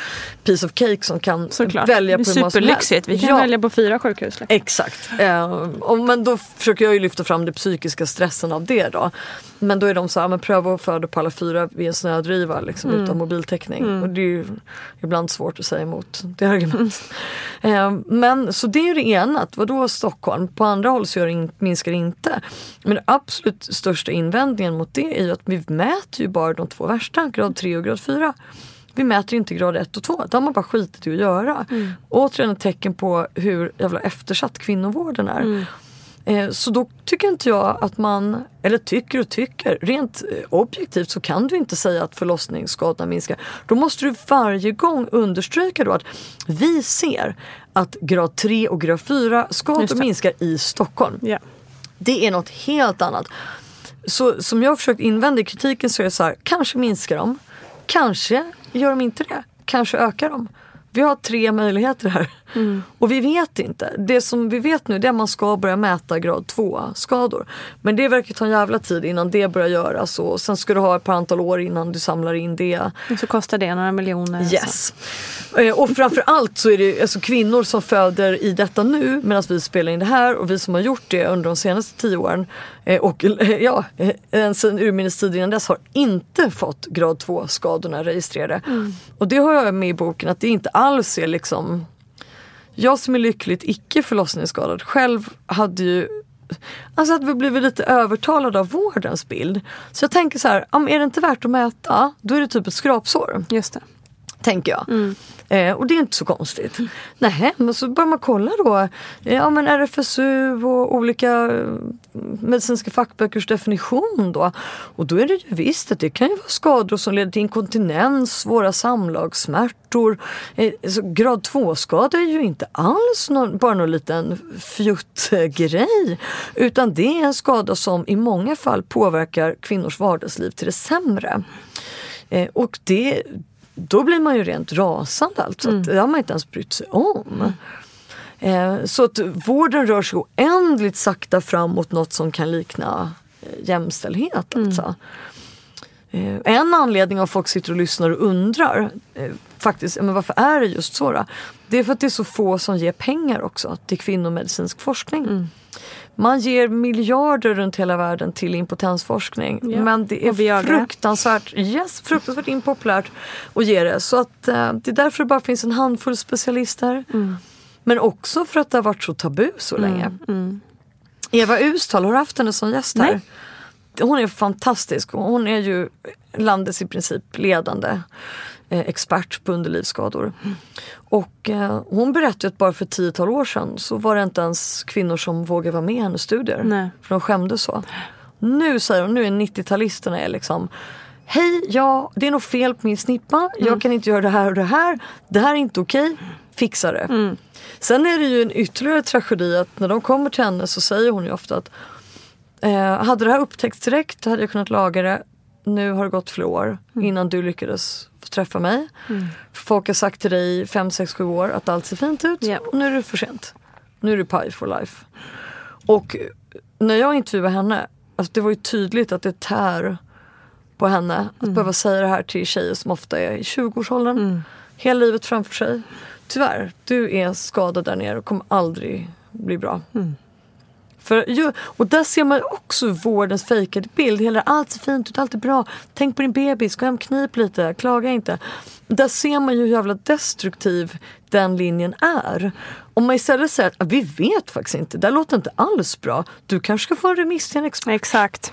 piece of cake som kan Såklart. välja det på hur helst. superlyxigt. Vi kan Ja. välja på fyra sjukhus. liksom. Exakt. Eh, men då försöker jag ju lyfta fram den psykiska stressen av det då. Men då är de så här, men pröva att föda på alla fyra vid en snödriva liksom, utan mobiltäckning. Och det är ju ibland svårt att säga emot det argumentet. Eh, men så det är ju det ena, att vadå Stockholm? På andra håll så gör det in, minskar det inte. Men den absolut största invändningen mot det är ju att vi mäter ju bara de två värsta, grad 3 och grad 4. Vi mäter inte grad 1 och 2, det har man bara skitit i att göra. Återigen ett tecken på hur jävla eftersatt kvinnovården är. Eh, Så då tycker inte jag att man, eller tycker och tycker, rent eh, objektivt så kan du inte säga att förlossningsskadorna minskar. Då måste du varje gång understryka då att vi ser att grad 3 och grad 4 Just skador minskar i Stockholm. Ja. Det är något helt annat. Så som jag har försökt invända i kritiken så är det så här, kanske minskar de, kanske gör de inte det, kanske ökar de. Vi har tre möjligheter här och vi vet inte. Det som vi vet nu är att man ska börja mäta grad 2 skador. Men det verkar ta en jävla tid innan det börjar göras och sen ska du ha ett par antal år innan du samlar in det. Och så kostar det några miljoner. så. Yes. Eh, Och framförallt så är det alltså kvinnor som föder i detta nu medan vi spelar in det här och vi som har gjort det under de senaste tio åren och eh, ja, eh, sen urminnes tid innan dess har inte fått grad 2 skadorna registrerade. Och det har jag med i boken att det inte alls är liksom jag som är lyckligt icke förlossningsskadad själv hade ju Alltså att vi blivit lite övertalade av vårdens bild. Så jag tänker så här, om är det inte värt att mäta, då är det typ ett skrapsår Just det. tänker jag. Eh, och det är inte så konstigt. Nej, men så börjar man kolla då. eh, Ja men RFSU och olika eh, medicinska fackböckers definition då. Och då är det ju visst att det kan ju vara skador som leder till inkontinens, svåra samlagssmärtor. Eh, så grad 2-skada är ju inte alls någon, bara någon liten fjuttgrej. Utan det är en skada som i många fall påverkar kvinnors vardagsliv till det sämre. Eh, och det, då blir man ju rent rasande alltså. Att Det har man inte ens brytt sig om. Eh, så att vården rör sig oändligt sakta fram mot något som kan likna eh, jämställdhet. Alltså. Eh, en anledning av folk sitter och lyssnar och undrar faktiskt, men varför är det just så då? Det är för att det är så få som ger pengar också till kvinnomedicinsk forskning. Man ger miljarder runt hela världen till impotensforskning. Ja. Men det är fruktansvärt, yes, fruktansvärt impopulärt att ge det. Så att, det är därför det bara finns en handfull specialister. Men också för att det har varit så tabu så länge. Eva Ustal, har du haft henne som gäst här? Nej. Hon är fantastisk hon är ju landets i princip ledande eh, expert på underlivsskador. Och eh, hon berättade att bara för ett tiotal år sedan så var det inte ens kvinnor som vågade vara med i hennes studier. Nej. För de skämdes så. Nu säger hon, nu är 90-talisterna är liksom Hej, ja det är nog fel på min snippa. Jag kan inte göra det här och det här. Det här är inte okej. Fixa det. Sen är det ju en ytterligare tragedi att när de kommer till henne så säger hon ju ofta att eh, hade det här upptäckts direkt hade jag kunnat laga det. Nu har det gått flera år innan du lyckades få träffa mig. Folk har sagt till dig i 5, 6, 7 år att allt ser fint ut Ja. och nu är det för sent. Nu är det pie for life. Och när jag intervjuade henne, alltså det var ju tydligt att det tär på henne att behöva säga det här till tjejer som ofta är i 20-årsåldern. Hela livet framför sig. Tyvärr, du är skadad där nere och kommer aldrig bli bra. För, ju, och där ser man också vårdens fejkade bild. Hela, allt ser fint ut, allt är bra. Tänk på din bebis, gå hem, knip lite, klaga inte. Där ser man ju hur jävla destruktiv den linjen är. Om man istället säger att "Ah, vi vet faktiskt inte, det låter inte alls bra. Du kanske ska få en remiss till en expert. Exakt.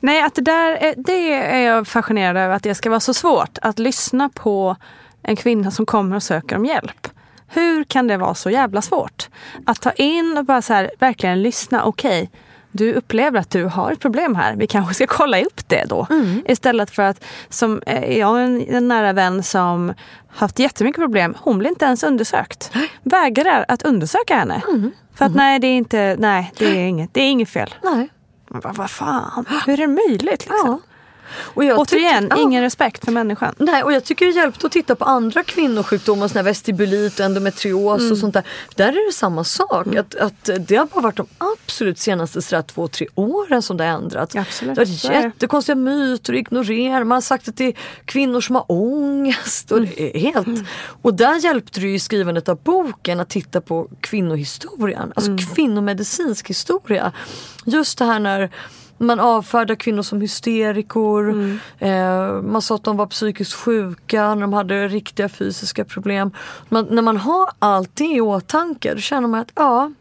Nej, att det där är, det är jag fascinerad över att det ska vara så svårt att lyssna på en kvinna som kommer och söker om hjälp. Hur kan det vara så jävla svårt? Att ta in och bara så här, verkligen lyssna. Okej, du upplever att du har ett problem här. Vi kanske ska kolla upp det då. Istället för att, som eh, jag har en, en nära vän som haft jättemycket problem. Hon blir inte ens undersökt. Vägrar att undersöka henne. För att nej, det är inte, nej, det är inget, det är inget fel. Nej. Men vad, vad fan, hur är det möjligt? Liksom? Ja. Och jag Återigen, ja. ingen respekt för människan. Nej, och jag tycker det hjälpte att titta på andra kvinnosjukdomar, sån här vestibulit och endometrios Mm. och sånt där. Där är det samma sak. Att, att det har bara varit de absolut senaste sådär, två, tre åren som det har ändrats. Absolut, Det är jättekonstiga myter och ignorerar. Man har sagt att det är kvinnor som har ångest. Och, det är helt. och där hjälpte det ju i skrivandet av boken att titta på kvinnohistorien. Alltså kvinnomedicinsk historia. Just det här när man avfärdar kvinnor som hysterikor. Eh, man sa att de var psykiskt sjuka när de hade riktiga fysiska problem. Men när man har allt det i åtanke då känner man att ja,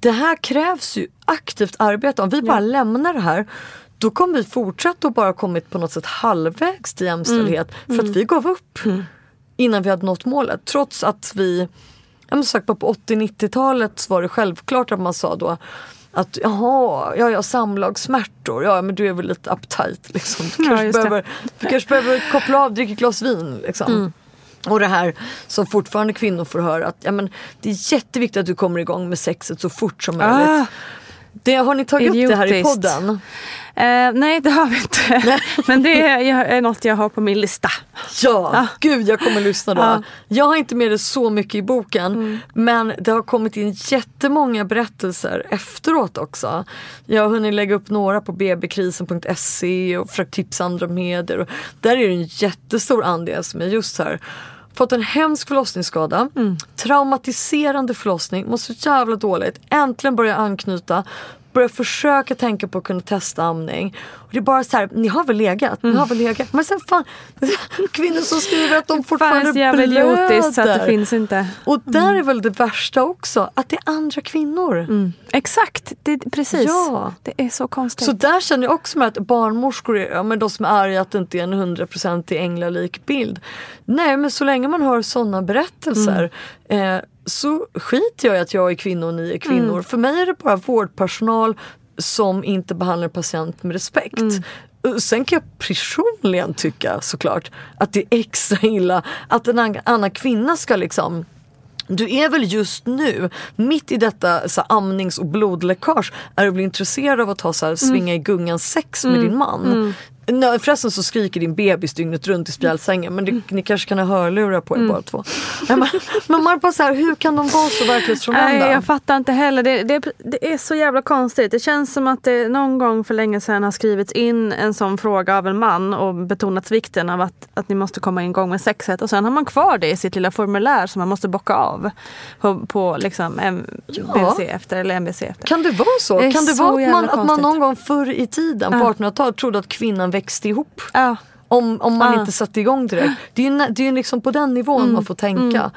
det här krävs ju aktivt arbete. Om vi bara lämnar det här då kommer vi fortsätta att bara kommit på något sätt halvvägs till jämställdhet för att vi gav upp innan vi hade nått målet. Trots att vi, jag bara på 80-90-talet så var det självklart att man sa då att jaha, ja, jag har samlagssmärtor, ja men du är väl lite uptight liksom. Du Ja, kanske, det. behöver, du kanske behöver koppla av, dricka ett glas vin liksom. Mm. Och det här som fortfarande kvinnor får höra att ja, men det är jätteviktigt att du kommer igång med sexet så fort som möjligt. Ah, Det, har ni tagit upp det här i idiotiskt. podden? eh, nej det har vi inte. Men det är, något jag har på min lista. Ja, Ah. gud jag kommer lyssna då. Ja. Jag har inte med det så mycket i boken Mm. men det har kommit in jättemånga berättelser efteråt också. Jag har hunnit lägga upp några på bbkrisen.se och försökt tipsa andra medier. Och där är det en jättestor andel som är just här Fått en hemsk förlossningsskada, Mm. traumatiserande förlossning, mår så jävla dåligt, äntligen börjar anknyta, börjar försöka tänka på att kunna testa amning. Och det är bara så här, ni har väl legat? Ni har väl legat? Men sen fan, kvinnor som skriver att de fortfarande så jävla idiotiskt så att det blöder. finns inte. Och där är väl det värsta också, att det är andra kvinnor. Exakt, det, precis. Ja. Det är så konstigt. Så där känner jag också med att barnmorskor ja, men de som är arga att det inte är en hundraprocentig änglalik bild. Nej men så länge man hör sådana berättelser eh, så skiter jag i att jag är kvinna och ni är kvinnor. För mig är det bara vårdpersonal som inte behandlar patient med respekt. Och Sen kan jag personligen tycka såklart att det är extra illa att en an- annan kvinna ska liksom du är väl just nu, mitt i detta så här, amnings och blodläckage, är du väl intresserad av att ha så här, svinga i gungan sex med din man? Nej, förresten så skriker din bebis dygnet runt i spjälsängen men det, ni kanske kan ha hörlurar på er båda två. Nej, men, men man bara så här, hur kan de vara så verklighetsfrånvända? Nej, jag fattar inte heller. Det, det, det är så jävla konstigt. Det känns som att det någon gång för länge sedan har skrivits in en sån fråga av en man och betonats vikten av att, att ni måste komma igång med sexet. Och sen har man kvar det i sitt lilla formulär som man måste bocka av på, på liksom M- BVC efter eller MVC efter. Kan det vara så? Det kan det så vara att man, att man någon gång förr i tiden, på 1800-talet, trodde att kvinnan växte ihop? Ja. Om, om man Ja. inte satte igång direkt. Det är ju, det är liksom på den nivån Mm. man får tänka.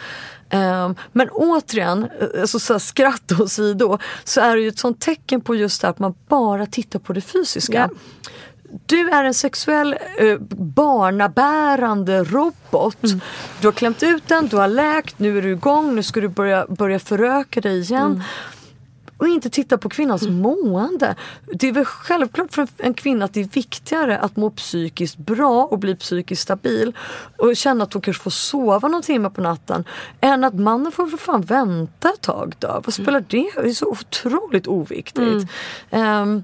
Ehm, men återigen, eh, alltså så här, skratt åsido, så är det ju ett sånt tecken på just det här att man bara tittar på det fysiska. Ja. Du är en sexuell eh, barnabärande robot. Mm. Du har klämt ut den, du har läkt, nu är du igång, nu ska du börja, börja föröka dig igen. Mm. Och inte titta på kvinnans mående. Det är väl självklart för en kvinna att det är viktigare att må psykiskt bra och bli psykiskt stabil och känna att hon kanske får sova någon timme på natten än att mannen får för fan vänta ett tag då. Vad spelar det? Det är så otroligt oviktigt. Ehm,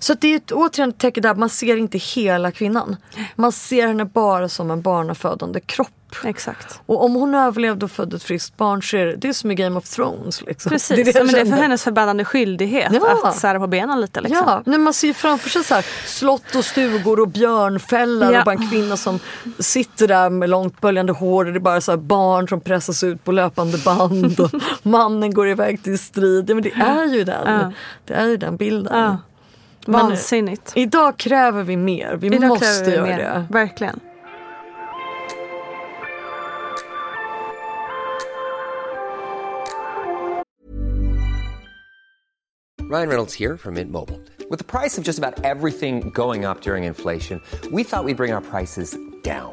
så det är ett, återigen ett tecken där man ser inte hela kvinnan. Man ser henne bara som en barnafödande kropp. Exakt. Och om hon överlevde och födde ett friskt barn så är det, det är som i Game of Thrones. Liksom. Precis, det är, det men det är för hennes förbannade skyldighet Ja. att sära på benen lite. Liksom. Ja, nej, man ser framför sig så här, slott och stugor och björnfällar Ja. och bara en kvinna som sitter där med långt böljande hår och det är bara så barn som pressas ut på löpande band och mannen går iväg till strid. Ja, men det är ju den, det är ju den bilden. Men, eh, Vansinnigt. Idag kräver vi mer, vi Idag måste vi göra mer. det. Verkligen. Ryan Reynolds here from Mint Mobile. With the price of just about everything going up during inflation, we thought we'd bring our prices down.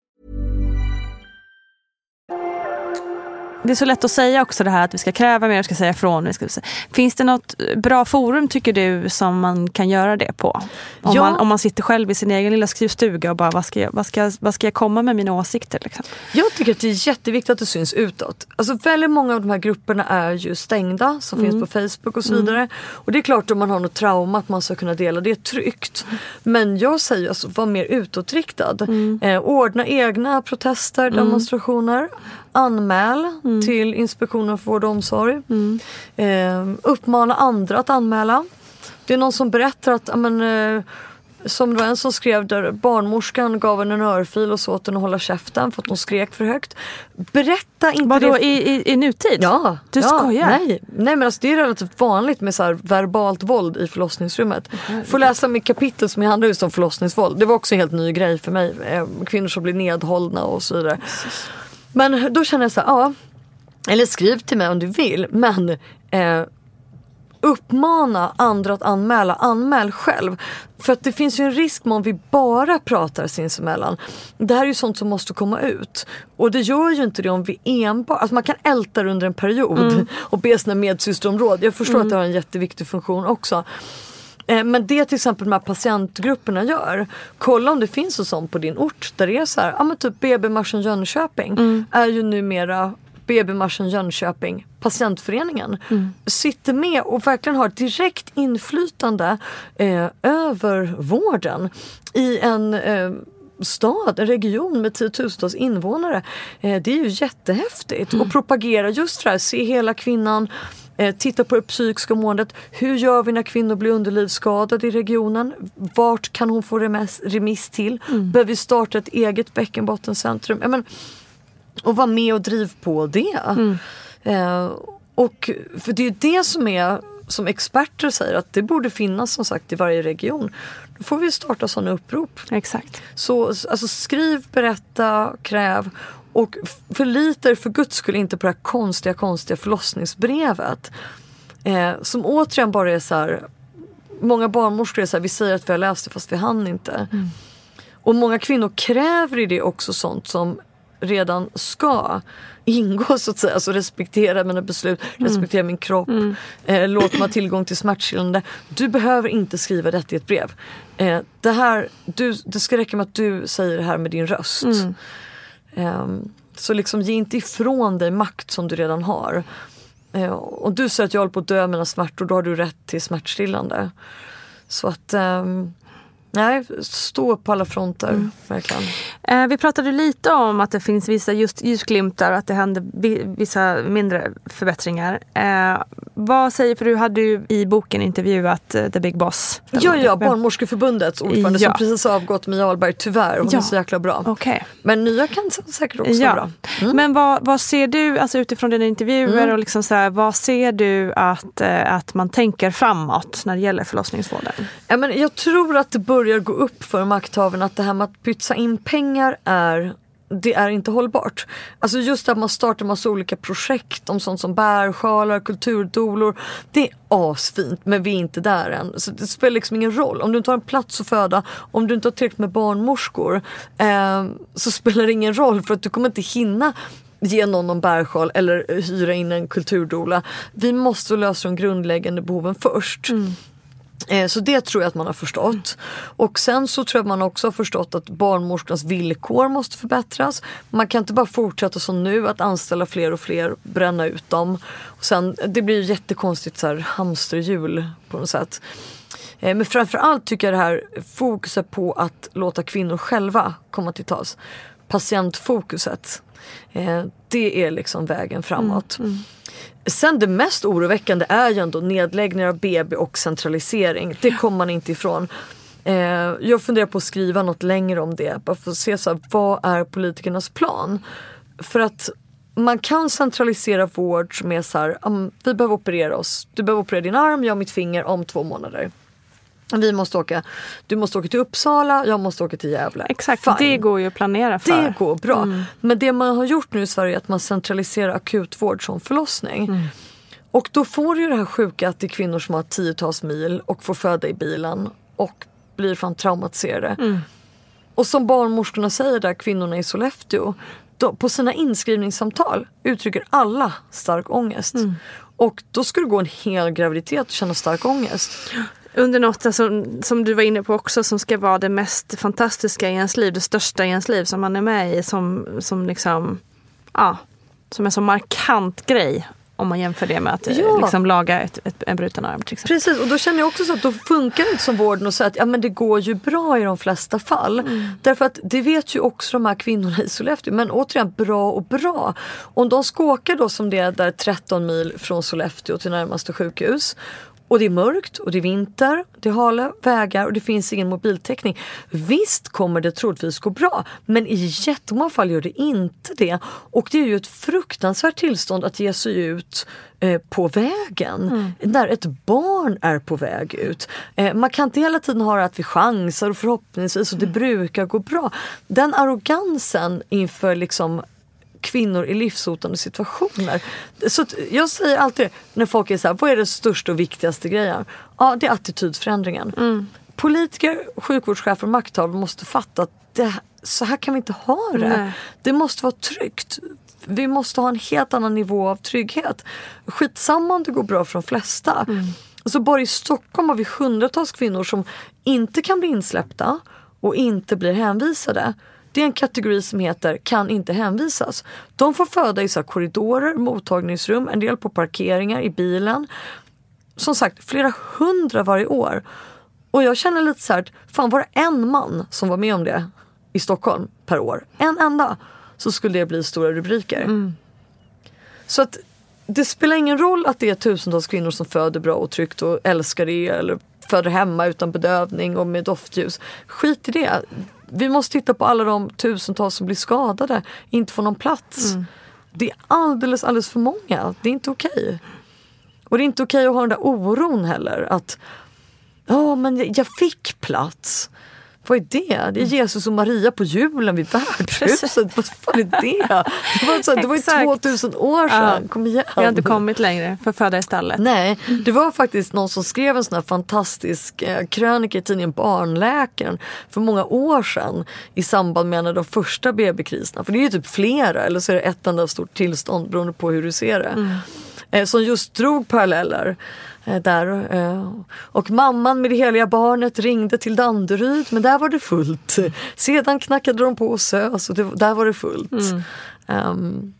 Det är så lätt att säga också det här att vi ska kräva mer, vi ska säga ifrån. Vi ska säga. Finns det något bra forum tycker du som man kan göra det på? Om, Ja. man, om man sitter själv i sin egen lilla skrivstuga och bara vad ska jag, vad ska, vad ska jag komma med mina åsikter? Liksom? Jag tycker att det är jätteviktigt att det syns utåt. Alltså väldigt många av de här grupperna är ju stängda som Mm. finns på Facebook och så vidare. Och det är klart om man har något trauma att man ska kunna dela det tryggt. Men jag säger alltså var mer utåtriktad. Mm. Eh, ordna egna protester, demonstrationer. Anmäl till Inspektionen för vård och omsorg. Mm. Eh, uppmana andra att anmäla. Det är någon som berättar att ja, men, eh, som det var en som skrev där barnmorskan gav henne en örfil och så åt henne att hålla käften för att hon skrek för högt. Berätta inte Vadå, det. i, i, i nutid? Ja, Du ja, skojar? Nej, nej men alltså det är relativt vanligt med så verbalt våld i förlossningsrummet. Får läsa mitt kapitel som handlar just om förlossningsvåld. Det var också en helt ny grej för mig. Eh, Kvinnor som blir nedhållna och så vidare. Men då känner jag så här, ja. Eller skriv till mig om du vill men eh, uppmana andra att anmäla, anmäl själv. För att det finns ju en risk med om vi bara pratar sinsemellan. Det här är ju sånt som måste komma ut. Och det gör ju inte det om vi enbart, alltså man kan älta under en period och be sina medsystrar om råd. Jag förstår att det har en jätteviktig funktion också. Eh, Men det till exempel de här patientgrupperna gör. Kolla om det finns en sån på din ort där det är så här, ja men typ BB-marschen Jönköping är ju numera BB-marschen Jönköping, patientföreningen, sitter med och verkligen har direkt inflytande eh, över vården i en eh, stad, en region med tiotusentals invånare. Eh, det är ju jättehäftigt och propagera just det här, se hela kvinnan, titta på det psykiska måendet. Hur gör vi när kvinnor blir underlivsskadade i regionen? Vart kan hon få remiss, remiss till? Behöver vi starta ett eget bäckenbottencentrum? Ja, men, och vara med och driv på det. Eh, och för det är ju det som är som experter säger att det borde finnas som sagt i varje region. Då får vi starta sådana upprop. Exakt. Så alltså, skriv, berätta, kräv och f- förlita er för guds skull inte på det här konstiga, konstiga förlossningsbrevet. Eh, som återigen bara är så här, många barnmorskor är så här, vi säger att vi har läst det fast vi hann inte. Och många kvinnor kräver i det också sånt som redan ska ingå så att säga. Alltså respektera mina beslut, respektera min kropp, eh, låt mig ha tillgång till smärtstillande. Du behöver inte skriva detta i ett brev. Eh, det, här, du, det ska räcka med att du säger det här med din röst. Ehm, Ehm, så liksom ge inte ifrån dig makt som du redan har. Eh, och du säger att jag håller på att dö av mina smärtor, då har du rätt till smärtstillande. Så att um, Nej, stå på alla fronter. Verkligen. Eh, vi pratade lite om att det finns vissa just ljusglimtar och att det händer vi, vissa mindre förbättringar. Eh, vad säger, för du hade ju i boken intervjuat eh, The Big Boss. Ja, ja, Barnmorskeförbundets ordförande Ja. som precis har avgått, Mia Ahlberg, tyvärr. Hon Ja. är så jäkla bra. Okej. Men nya kan säkert också vara bra. Mm. Men vad, vad ser du, alltså utifrån dina intervjuer, och liksom så här, vad ser du att, eh, att man tänker framåt när det gäller förlossningsvården? Ja, men jag tror att det börjar gå upp för makthavarna att det här med att pytsa in pengar är det är inte hållbart. Alltså just att man startar massa olika projekt om sånt som bärsjalar, kulturdolor. Det är asfint men vi är inte där än. Så det spelar liksom ingen roll. Om du inte har en plats att föda, om du inte har tillräckligt med barnmorskor eh, så spelar det ingen roll för att du kommer inte hinna ge någon någon bärsjal eller hyra in en kulturdola. Vi måste lösa de grundläggande behoven först. Mm. Eh, så det tror jag att man har förstått. Och sen så tror jag att man också har förstått att barnmorskornas villkor måste förbättras. Man kan inte bara fortsätta som nu att anställa fler och fler, bränna ut dem. Och sen, det blir ju jättekonstigt så här hamsterhjul på något sätt. Eh, men framförallt tycker jag det här fokuset på att låta kvinnor själva komma till tals. Patientfokuset. Eh, det är liksom vägen framåt. Sen det mest oroväckande är ju ändå nedläggningar av BB och centralisering. Det kommer man inte ifrån. Eh, jag funderar på att skriva något längre om det. Bara för att se så här, vad är politikernas plan? För att man kan centralisera vård som är så här, "Am, vi behöver operera oss. Du behöver operera din arm, jag mitt finger om två månader. Vi måste åka, du måste åka till Uppsala, jag måste åka till Gävle. Exakt, Fine. det går ju att planera för. Det går bra. Men det man har gjort nu i Sverige är att man centraliserar akutvård som förlossning. Och då får du ju det här sjuka att det är kvinnor som har tiotals mil och får föda i bilen och blir fan traumatiserade. Och som barnmorskorna säger där, kvinnorna i Sollefteå, då, på sina inskrivningssamtal uttrycker alla stark ångest. Och då ska du gå en hel graviditet och känna stark ångest. Under något alltså, som du var inne på också som ska vara det mest fantastiska i ens liv, det största i ens liv som man är med i som, som liksom, ja, som en så markant grej. Om man jämför det med att eh, Ja. liksom, laga ett, ett, en bruten arm till exempel. Precis och då känner jag också så att då funkar det inte som vården och säga att ja, men det går ju bra i de flesta fall. Därför att det vet ju också de här kvinnorna i Sollefteå. Men återigen bra och bra. Om de ska åka då som det är där 13 mil från Sollefteå till närmaste sjukhus. Och det är mörkt och det är vinter, det är hala vägar och det finns ingen mobiltäckning. Visst kommer det troligtvis gå bra men i jättemånga fall gör det inte det. Och det är ju ett fruktansvärt tillstånd att ge sig ut eh, på vägen när ett barn är på väg ut. Eh, man kan inte hela tiden ha att vi chansar och förhoppningsvis och det brukar gå bra. Den arrogansen inför liksom kvinnor i livshotande situationer. Så jag säger alltid när folk är så här, vad är det största och viktigaste grejen? Ja, det är attitydförändringen. Politiker, sjukvårdschefer och makthavare måste fatta att det, så här kan vi inte ha det. Nej. Det måste vara tryggt. Vi måste ha en helt annan nivå av trygghet. Skitsamma om det går bra för de flesta. Alltså bara i Stockholm har vi hundratals kvinnor som inte kan bli insläppta och inte blir hänvisade. Det är en kategori som heter kan inte hänvisas. De får föda i så korridorer, mottagningsrum, en del på parkeringar, i bilen. Som sagt, flera hundra varje år. Och jag känner lite så här, fan var det en man som var med om det i Stockholm per år, en enda, så skulle det bli stora rubriker. Så att det spelar ingen roll att det är tusentals kvinnor som föder bra och tryggt och älskar det eller föder hemma utan bedövning och med doftljus. Skit i det. Vi måste titta på alla de tusentals som blir skadade, inte får någon plats. Det är alldeles, alldeles för många. Det är inte okej. Och det är inte okej att ha den där oron heller. Att ja men jag- jag fick plats. Vad är det? Det är Jesus och Maria på julen vid värdshuset. Vad fan är det? Det var, så, det var ju Exakt. 2000 år sedan. Ja. Kom igen. Vi har inte kommit längre för föda i stallet. Nej, det var faktiskt någon som skrev en sån här fantastisk eh, krönika i tidningen Barnläkaren för många år sedan i samband med en av de första BB-kriserna. För det är ju typ flera eller så är det ett enda stort tillstånd beroende på hur du ser det. Eh, som just drog paralleller. Eh, Där, eh, och mamman med det heliga barnet ringde till Danderyd men där var det fullt. Sedan knackade de på SÖS och det, där var det fullt. Ehm,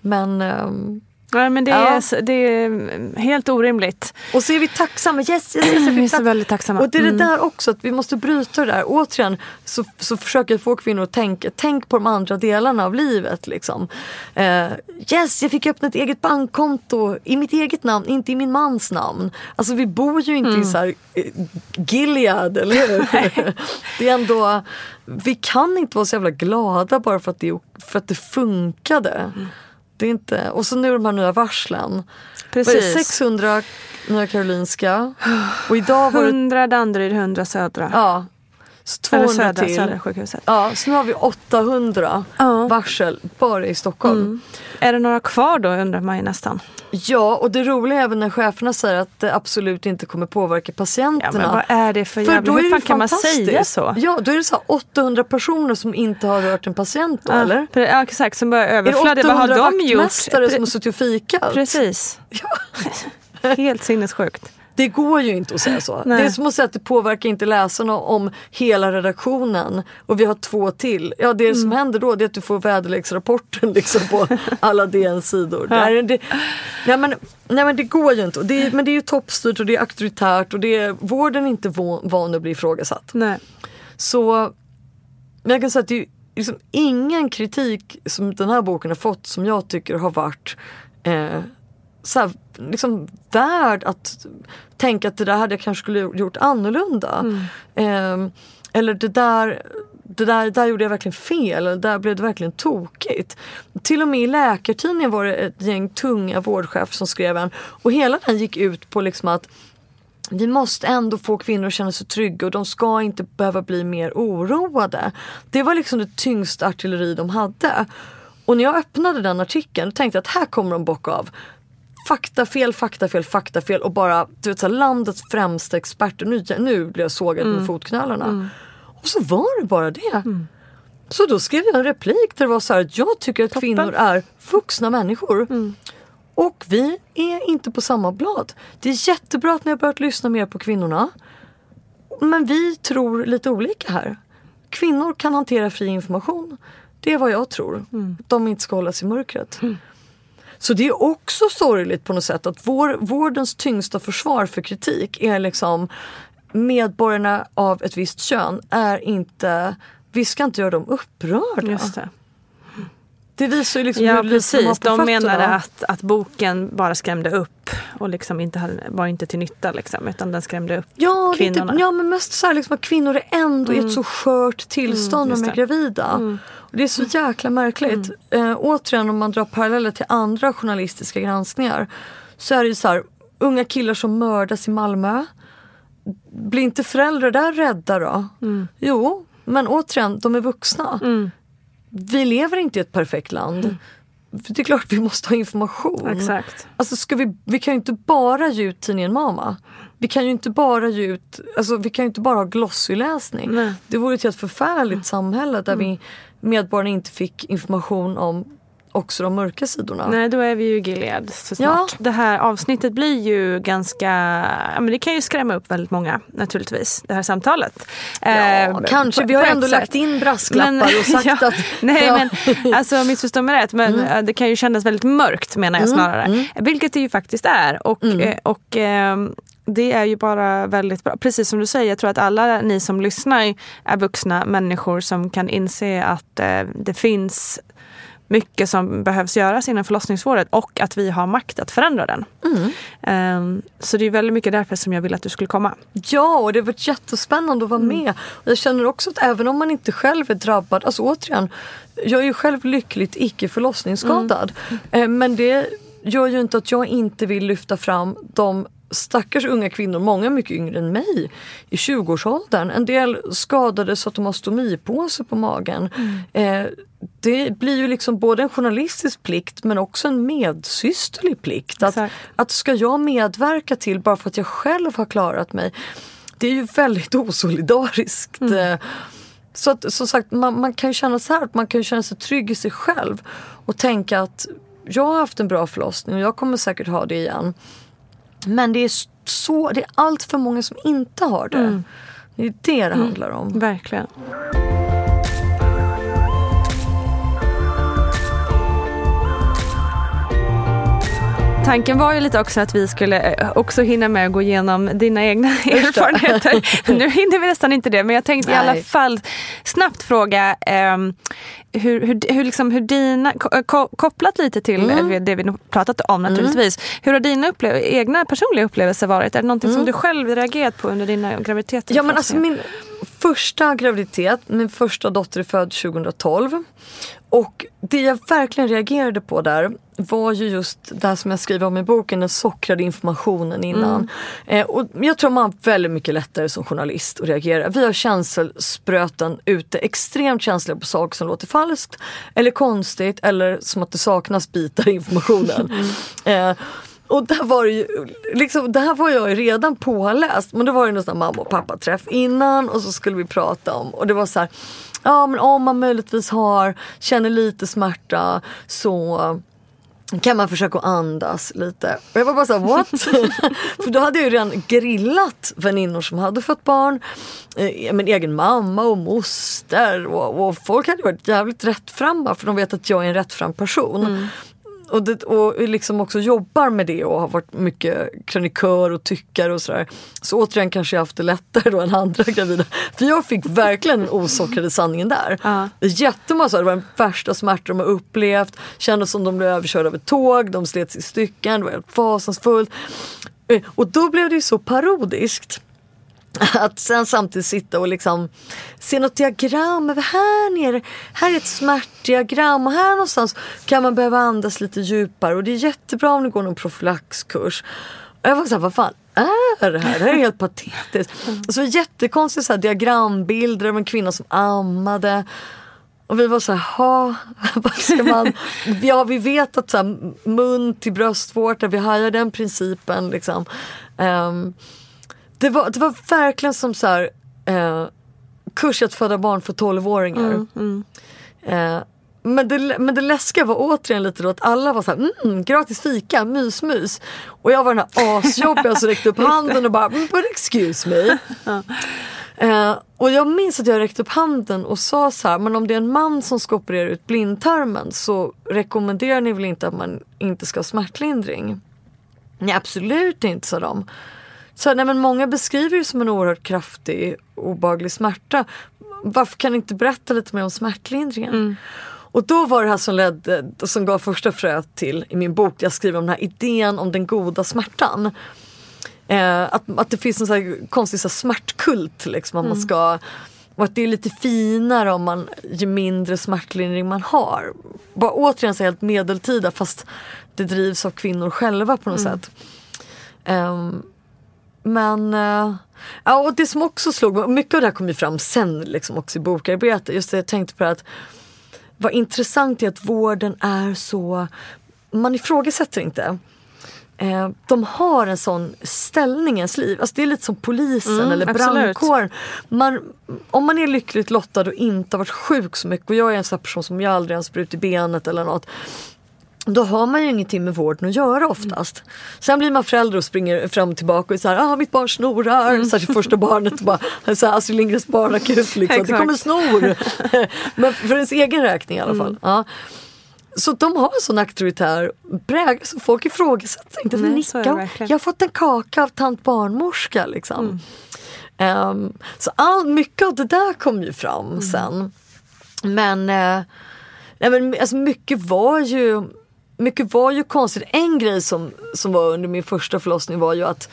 men ehm, Ja, men det, Ja. är, det är helt orimligt. Och så är vi tacksamma. Yes, yes, yes, Vi är så väldigt tacksamma. Och det är det Mm. där också, att vi måste bryta det där. Återigen så, så försöker jag få kvinnor att tänka, tänk på de andra delarna av livet. Liksom. Eh, yes, jag fick öppna ett eget bankkonto i mitt eget namn, inte i min mans namn. Alltså vi bor ju inte i så här eh, Gilead, eller hur? det är ändå, vi kan inte vara så jävla glada bara för att det, för att det funkade. Det är inte, och så nu de här nya varslen. Precis. 600 Nya Karolinska. Och idag var det 100 Danderyd, 100 Södra. ja, Så Eller 200 Södra, till. Södra sjukhuset. Ja, så nu har vi 800 varsel bara i Stockholm. Mm. Är det några kvar då undrar man ju nästan. Ja, och det roliga är även när cheferna säger att det absolut inte kommer påverka Ja, patienterna. men vad är det för, För jävla... är Hur det fan kan man säga så? Ja, då är det så här 800 personer som inte har rört en patient då, Ja, eller? Ja, exakt, som börjar Är det överflöda. Vad har 800 de gjort? vaktmästare som har suttit och fikat? Precis. Helt sinnessjukt. Det går ju inte att säga så. Nej. Det är som att säga att det påverkar inte läsarna om hela redaktionen och vi har två till. Ja det som Mm. händer då det är att du får väderleksrapporten liksom på alla DNs sidor. Det, här, det, nej, men, nej men det går ju inte. Det är, men det är ju toppstyrt och det är auktoritärt och det är vården är inte van, att bli ifrågasatt. Nej. Så men jag kan säga att det är liksom ingen kritik som den här boken har fått som jag tycker har varit eh, så här, liksom värd att tänka att det där hade jag kanske skulle gjort annorlunda. Eh, eller det där, det där, där gjorde jag verkligen fel, eller där blev det verkligen tokigt. Till och med i Läkartidningen var det ett gäng tunga vårdchefer som skrev en och hela den gick ut på liksom att vi måste ändå få kvinnor att känna sig trygga och de ska inte behöva bli mer oroade. Det var liksom det tyngsta artilleri de hade. Och när jag öppnade den artikeln tänkte jag att här kommer de bocka av faktafel, faktafel, faktafel och bara du vet, så här, landets främsta experter. Nu, nu blir jag sågad med fotknölarna. Och så var det bara det. Så då skrev jag en replik där det var så här jag tycker att kvinnor är vuxna människor. Och vi är inte på samma blad. Det är jättebra att ni har börjat lyssna mer på kvinnorna. Men vi tror lite olika här. Kvinnor kan hantera fri information. Det är vad jag tror. De inte ska hållas i mörkret. Så det är också sorgligt på något sätt att vår, vårdens tyngsta försvar för kritik är liksom medborgarna av ett visst kön är inte, vi ska inte göra dem upprörda. Just det. Det visar ju liksom Ja hur de precis, de fötterna. menade att, att boken bara skrämde upp och liksom inte hade, var inte till nytta liksom, utan den skrämde upp Ja, kvinnorna. lite, ja men mest så här liksom att kvinnor är ändå i ett så skört tillstånd Mm, när de är det. Mm. gravida. Och det är så jäkla märkligt. Eh, återigen om man drar paralleller till andra journalistiska granskningar så är det ju så här, unga killar som mördas i Malmö. Blir inte föräldrar där rädda då? Mm. Jo, men återigen, de är vuxna. Vi lever inte i ett perfekt land. Det är klart vi måste ha information. Exakt. Alltså ska vi, vi kan ju inte bara ge ut tidningen Mama. Vi kan ju inte bara ge ut, alltså vi kan ju inte bara ha glossyläsning. Nej. Det vore ett helt förfärligt samhälle där vi medborgarna inte fick information om också de mörka sidorna. Nej, då är vi ju Gilead så Ja. snart. Det här avsnittet blir ju ganska, ja men det kan ju skrämma upp väldigt många naturligtvis, det här samtalet. Ja, Eh, kanske. på- Vi har ändå lagt in brasklappar Men- och sagt ja, att... Nej ja. Mm. men alltså missförstå mig rätt men eh, det kan ju kännas väldigt mörkt menar jag snarare. Vilket det ju faktiskt är. Och, Mm. eh, och ehm, det är ju bara väldigt bra. Precis som du säger, jag tror att alla ni som lyssnar är vuxna människor som kan inse att eh, det finns mycket som behövs göras inom förlossningsvården och att vi har makt att förändra den. Mm. Ehm, så det är väldigt mycket därför som jag vill att du skulle komma. Ja, och det har varit jättespännande att vara med. Och Jag känner också att även om man inte själv är drabbad, alltså återigen, jag är ju själv lyckligt icke förlossningsskadad. Eh, Men det gör ju inte att jag inte vill lyfta fram de stackars unga kvinnor, många mycket yngre än mig, i 20-årsåldern. En del skadade så att de har stomipåse på magen. Eh, det blir ju liksom både en journalistisk plikt men också en medsysterlig plikt. Att, Exakt. att ska jag medverka till bara för att jag själv har klarat mig det är ju väldigt osolidariskt. Eh, Så att, som sagt, man, man kan känna så här, att man kan känna sig trygg i sig själv och tänka att jag har haft en bra förlossning och jag kommer säkert ha det igen. Men det är så, det är allt för många som inte har det. Det är det det handlar om. Verkligen. Tanken var ju lite också att vi skulle eh, också hinna med att gå igenom dina egna erfarenheter. nu hinner vi nästan inte det, men jag tänkte i Nej. alla fall snabbt fråga ehm, hur, hur, hur, liksom, hur dina, ko- ko- kopplat lite till Mm. eh, det vi pratat om naturligtvis. Hur har dina upplev- egna personliga upplevelser varit? Är det någonting som du själv reagerat på under dina graviditeter? Mm. Ja men alltså min första graviditet, min första dotter är född 2012. Och det jag verkligen reagerade på där var ju just det som jag skriver om i boken, den sockrade informationen innan. Mm. Eh, och jag tror man har väldigt mycket lättare som journalist att reagera. Vi har känselspröten ute, extremt känsliga på saker som låter falskt eller konstigt eller som att det saknas bitar i informationen. Mm. Eh, och där var det ju, liksom, det här var jag ju redan påläst men det var ju nästan mamma och pappa träff innan och så skulle vi prata om och det var så här, ja men om man möjligtvis har, känner lite smärta så kan man försöka andas lite. Och jag var bara såhär what? För då hade jag ju redan grillat väninnor som hade fått barn. Eh, min egen mamma och moster och, och folk hade varit jävligt rättframma för de vet att jag är en rättfram person. Och, det, och liksom också jobbar med det och har varit mycket krönikör och tyckare och sådär. Så återigen kanske jag haft det lättare då än andra gravida. För jag fick verkligen den osockrade sanningen där. Ja. Jättemånga det var den värsta smärta de har upplevt. Kändes som de blev överkörda av ett tåg, de slets i stycken, det var helt fasansfullt. Eh, Och då blev det ju så parodiskt. Att sen samtidigt sitta och liksom se något diagram här nere. Här är ett smärtdiagram och här någonstans kan man behöva andas lite djupare och det är jättebra om du går någon profylaxkurs. Och jag var såhär, vad fan är det här? Det här är helt patetiskt. Och så jättekonstiga så här diagrambilder av en kvinna som ammade. Och vi var så här, ha, vad ska man? Ja, vi vet att så här, mun till bröstvårta, vi hajar den principen. Liksom. Ehm, det, var, det var verkligen som så här, eh, kurs att föda barn för 12-åringar. Eh, men, det, men det läskiga var återigen lite då att alla var så här, mm, gratis fika, mys mys. Och jag var den här asjobbiga som räckte upp handen och bara, mm, but excuse me. Eh, och jag minns att jag räckte upp handen och sa så här, men om det är en man som ska operera ut blindtarmen så rekommenderar ni väl inte att man inte ska ha smärtlindring? Nej absolut inte sa de. Så, nej, men många beskriver det som en oerhört kraftig obaglig smärta. Varför kan ni inte berätta lite mer om smärtlindringen? Och då var det här som ledde, som gav första fröet till i min bok, jag skriver om den här idén om den goda smärtan. Eh, att, att det finns en sån konstig så här smärtkult liksom, att man ska och att det är lite finare om man ju mindre smärtlindring man har. Bara återigen så helt medeltida fast det drivs av kvinnor själva på något sätt. Ehm, men eh, ja, och det som också slog mig, mycket av det här kom ju fram sen liksom också i bokarbetet. Just det jag tänkte på det att vad intressant är att vården är så, man ifrågasätter inte. Eh, de har en sån ställning i ens liv. Alltså det är lite som polisen Mm, eller brandkåren. Man, om man är lyckligt lottad och inte har varit sjuk så mycket och jag är en sån person som jag aldrig ens brutit benet eller något. Då har man ju ingenting med vården att göra oftast. Sen blir man förälder och springer fram och tillbaka och säger ah, mitt barn snorar. Mm. Särskilt första barnet. och Bara, så här, Astrid Lindgrens barnakut. Liksom. Det kommer snor. Men för ens egen räkning i alla fall. Ja. Så de har en sån auktoritär prägel så folk ifrågasätter inte. Nej, Nicka, jag har fått en kaka av tant barnmorska. Liksom. Ehm, så all, mycket av det där kom ju fram sen. Men, eh, nej, men alltså mycket var ju mycket var ju konstigt. En grej som, som var under min första förlossning var ju att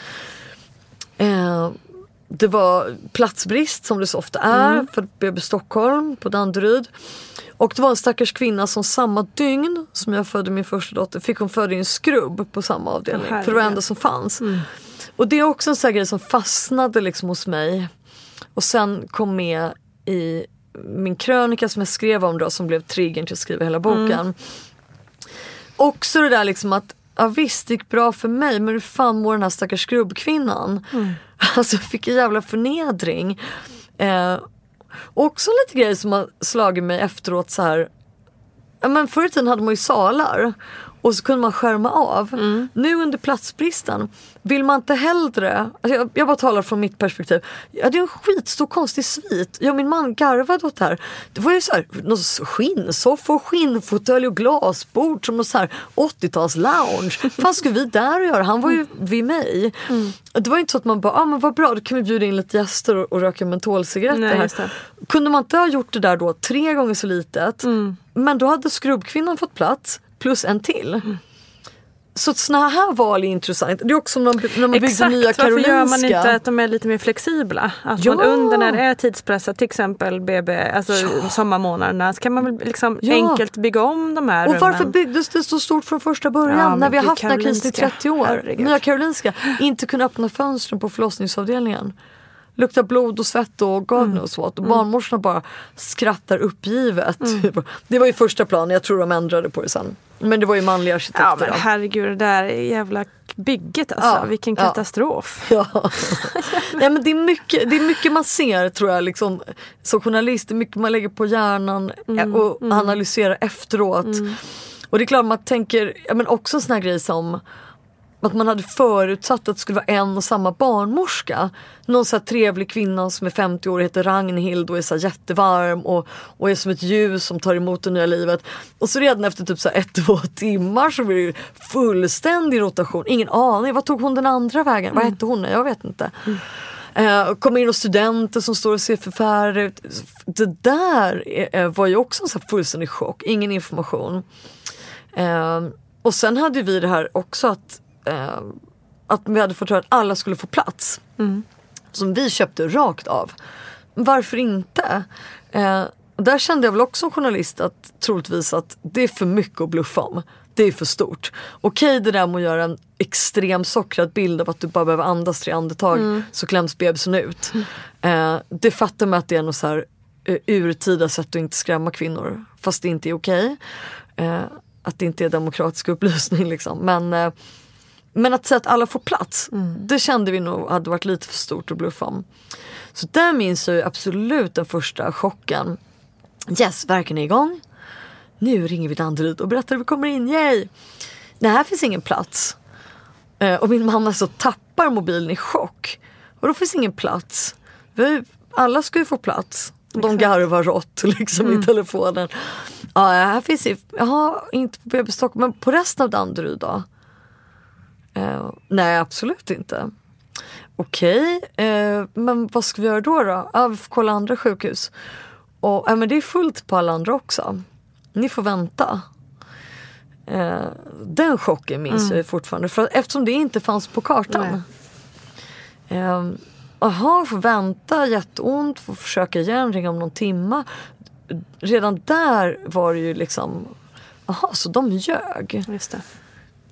eh, det var platsbrist som det så ofta är för BB Stockholm på Danderyd. Och det var en stackars kvinna som samma dygn som jag födde min första dotter fick hon föda i en skrubb på samma avdelning. Åh, för det var det enda som fanns. Och det är också en sån grej som fastnade liksom hos mig. Och sen kom med i min krönika som jag skrev om då som blev triggern till att skriva hela boken. Också det där liksom att Ja visst, det gick bra för mig men hur fan mår den här stackars skrubbkvinnan? Alltså fick en jävla förnedring. Eh, också lite grejer som har slagit mig efteråt så här. Ja, men förr i tiden hade man ju salar och så kunde man skärma av. Nu under platsbristen vill man inte hellre, alltså jag, jag bara talar från mitt perspektiv. Jag hade en skitstor konstig svit. Jag och min man garvade åt det här. Det var ju så här, någon skinnsoffa och skinnfåtölj och glasbord som någon så här 80-tals lounge. Vad fan skulle vi där och göra? Han var ju vid mig. Det var inte så att man bara, ah, men vad bra då kan vi bjuda in lite gäster och, och röka mentolcigaretter Nej, här. Kunde man inte ha gjort det där då tre gånger så litet men då hade skrubbkvinnan fått plats plus en till. så såna här val är intressant. Det är också när man, när man Exakt, nya varför Karolinska. gör man inte att de är lite mer flexibla? Att Ja. man under när det är tidspressat, till exempel BB, alltså sommarmånaderna, så kan man väl liksom Ja. enkelt bygga om de här Och varför rummen. byggdes det så stort från första början? Ja, när vi har haft den här krisen i Karolinska. 30 år. Herregud. Nya Karolinska. Inte kunna öppna fönstren på förlossningsavdelningen. Luktar blod och svett och God Mm. knows what. Och barnmorskorna bara skrattar uppgivet. Det var ju första planen, jag tror de ändrade på det sen. Men det var ju manliga arkitekter. Ja men då. herregud det där jävla bygget alltså, Ja, vilken ja. katastrof. Ja. Nej, men det, är mycket, det är mycket man ser tror jag liksom, som journalist. Det är mycket man lägger på hjärnan eh, och analyserar efteråt. Och det är klart man tänker, ja, men också en sån här grej som att man hade förutsatt att det skulle vara en och samma barnmorska. Någon så trevlig kvinna som är 50 år heter Ragnhild och är så jättevarm och, och är som ett ljus som tar emot det nya livet. Och så redan efter typ så ett, två timmar så blir det fullständig rotation. Ingen aning, vad tog hon den andra vägen? Vad hette hon? Jag vet inte. Eh, kommer in och studenter som står och ser förfärade ut. Det där eh, var ju också en så fullständig chock, ingen information. Eh, och sen hade vi det här också att, eh, att vi hade fått höra att alla skulle få plats. Som vi köpte rakt av. Varför inte? Eh, där kände jag väl också som journalist att troligtvis att det är för mycket att bluffa om. Det är för stort. Okej det där med att göra en extrem sockrad bild av att du bara behöver andas tre andetag så kläms bebisen ut. Eh, det fattar man att det är något så här eh, urtida sätt att inte skrämma kvinnor. Fast det inte är okej. Eh, att det inte är demokratisk upplysning liksom. Men, eh, men att säga att alla får plats, det kände vi nog hade varit lite för stort att bluffa om. Så där minns jag absolut den första chocken. Yes, verken är igång. Nu ringer vi Danderyd och berättar att vi kommer in, yay! Nej, här finns ingen plats. Eh, och min mamma så tappar mobilen i chock. Och då finns ingen plats. Vi, alla ska ju få plats. De garvar rått liksom i telefonen. Ja, här finns ju, jaha, inte på BB Stockholm, men på resten av Danderyd då? Eh, nej, absolut inte. Okej, eh, men vad ska vi göra då? då? Ja, vi får kolla andra sjukhus. Och, ja, men det är fullt på alla andra också. Ni får vänta. Eh, den chocken minns jag ju fortfarande. För eftersom det inte fanns på kartan. Eh, Jaha, får vänta, jätteont, får försöka igen, ringa om någon timma. Redan där var det ju liksom, jaha, så de ljög. Just det.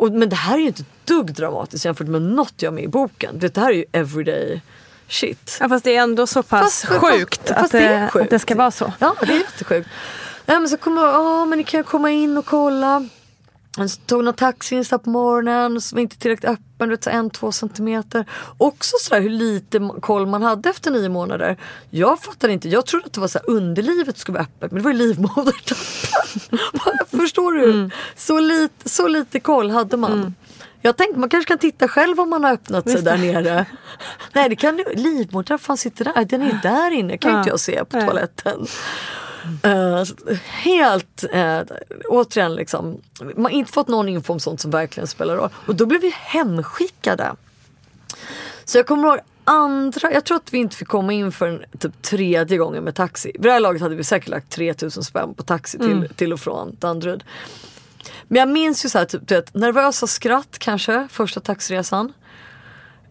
Och, men det här är ju inte ett dugg dramatiskt jämfört med något jag har med i boken. Det här är ju everyday shit. Ja, fast det är ändå så pass Fast- sjukt, fast- fast att, det är det, sjukt. att det ska vara så. Ja, det är jättesjukt. Ja, men så kommer jag, ja men ni kan komma in och kolla. Jag tog någon taxi där på morgonen som inte tillräckligt öppen, du vet, en, två centimeter. Också sådär hur lite koll man hade efter nio månader. Jag fattade inte, jag trodde att det var så underlivet skulle vara öppet men det var ju livmodertappen. Förstår du? Så, lite, så lite koll hade man. Jag tänkte man kanske kan titta själv om man har öppnat sig där nere. Nej det kan du, livmodern fan sitter där, den är där inne kan Ja. inte jag se på toaletten. Eh, helt, uh, återigen liksom, man har inte fått någon info om sånt som verkligen spelar roll. Och då blev vi hemskickade. Så jag kommer ihåg andra, jag tror att vi inte fick komma in för typ tredje gången med taxi. Vid det här laget hade vi säkert lagt 3000 spänn på taxi till, till och från Danderyd. Men jag minns ju så här, typ, du vet, nervösa skratt kanske, första taxiresan.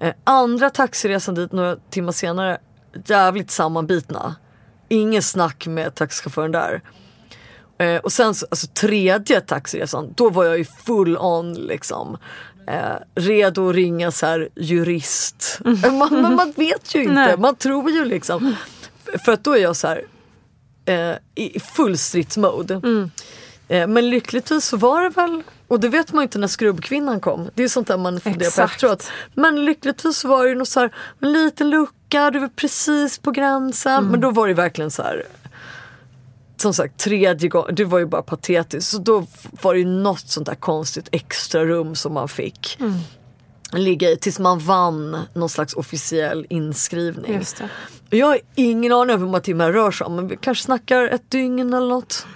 Eh, andra taxiresan dit några timmar senare, jävligt sammanbitna. Inget snack med taxichauffören där. Eh, och sen så, alltså tredje taxiresan, då var jag ju full on liksom. Eh, redo att ringa så här jurist. Eh, Man, men man vet ju inte, Nej. man tror ju liksom. För att då är jag så här eh, i full stridsmode. Eh, men lyckligtvis så var det väl, och det vet man ju inte när skrubbkvinnan kom. Det är sånt där man funderar på efteråt. Men lyckligtvis var det ju något så här, en liten lucka, du var precis på gränsen. Men då var det verkligen så här som sagt tredje gången, det var ju bara patetiskt. Så då var det ju något sånt där konstigt extra rum som man fick ligga i tills man vann någon slags officiell inskrivning. Jag har ingen aning om hur många timmar det rör sig om men vi kanske snackar ett dygn eller något.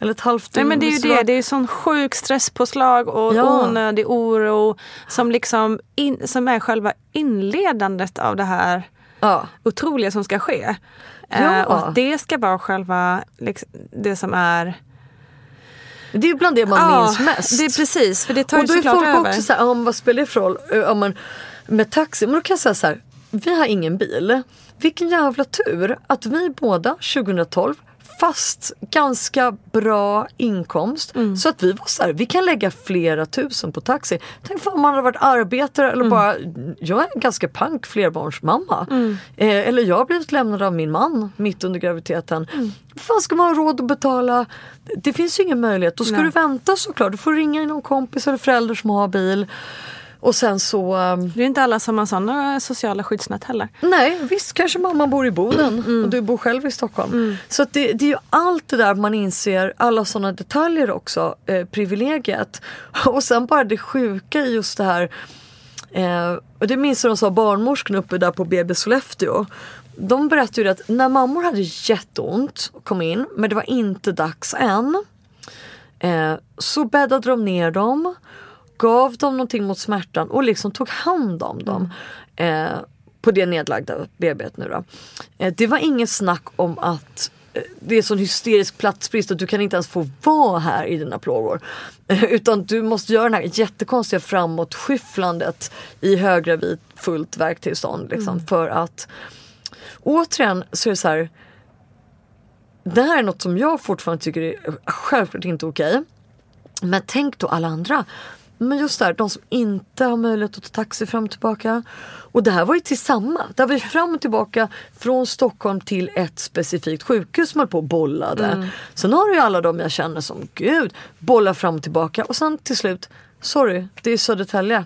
Eller ett halvt Nej men det är ju det, det är ju sån sjuk stresspåslag och Ja. onödig oro som liksom in, som är själva inledandet av det här Ja. otroliga som ska ske. Ja. Eh, och att det ska vara själva liksom, det som är Det är bland det man Ja, minns mest. det är precis, för det tar Och ju då är såklart folk över. också såhär, vad spelar det för roll eh, om man, med taxi? Men då kan jag säga så här, vi har ingen bil. Vilken jävla tur att vi båda 2012 fast ganska bra inkomst. Mm. Så att vi var så här, vi kan lägga flera tusen på taxi. Tänk om man hade varit arbetare eller bara, jag är en ganska pank flerbarnsmamma. Eh, eller jag har blivit lämnad av min man mitt under graviditeten. Hur fan ska man ha råd att betala? Det finns ju ingen möjlighet. Då ska Nej. du vänta såklart. Du får ringa in någon kompis eller förälder som har bil. Och sen så, ehm, Det är inte alla som har sådana sociala skyddsnät heller. nej visst kanske mamma bor i Boden och du bor själv i Stockholm. Så att det, det är ju allt det där man inser, alla sådana detaljer också, eh, privilegiet. Och sen bara det sjuka i just det här, eh, och det minns jag de sa barnmorskan uppe där på BB Sollefteå. De berättade ju att när mammor hade jätteont och kom in, men det var inte dags än. Eh, så bäddade de ner dem, gav dem någonting mot smärtan och liksom tog hand om dem. Eh, på det nedlagda BB nu då. Eh, det var inget snack om att eh, det är sån hysterisk platsbrist att du kan inte ens få vara här i dina plågor. Utan du måste göra det här jättekonstiga framåtskyfflandet i höggravid fullt verktillstånd. Liksom, För att återigen så är det så här det här är något som jag fortfarande tycker är självklart inte okej. Men tänk då alla andra. Men just där, de som inte har möjlighet att ta taxi fram och tillbaka. Och det här var ju till samma. Där var vi fram och tillbaka från Stockholm till ett specifikt sjukhus som höll på och bollade. Sen har du ju alla de jag känner som gud, bollar fram och tillbaka. Och sen till slut, sorry, det är Södertälje.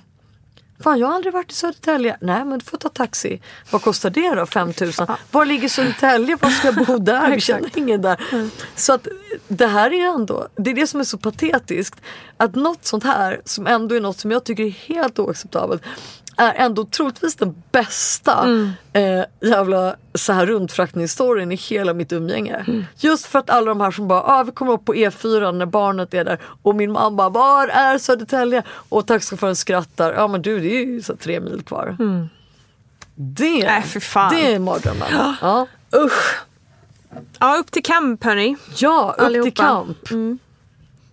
Fan jag har aldrig varit i Södertälje. Nej men du får ta taxi. Vad kostar det då? 5000? Var ligger Södertälje? Var ska jag bo där? Vi känner ingen där. Så att det här är ändå, det är det som är så patetiskt. Att något sånt här som ändå är något som jag tycker är helt oacceptabelt är ändå troligtvis den bästa eh, jävla så här rundfraktningsstoryn i hela mitt umgänge. Just för att alla de här som bara, ah, vi kommer upp på E4 när barnet är där och min mamma bara, var är Södertälje? Och taxichauffören skrattar, ja men du det är ju så tre mil kvar. Det, Nej, för fan. det är mardrömmen. Ja. Usch! Ja, upp till kamp hörni. ja, upp Allihopa. till kamp.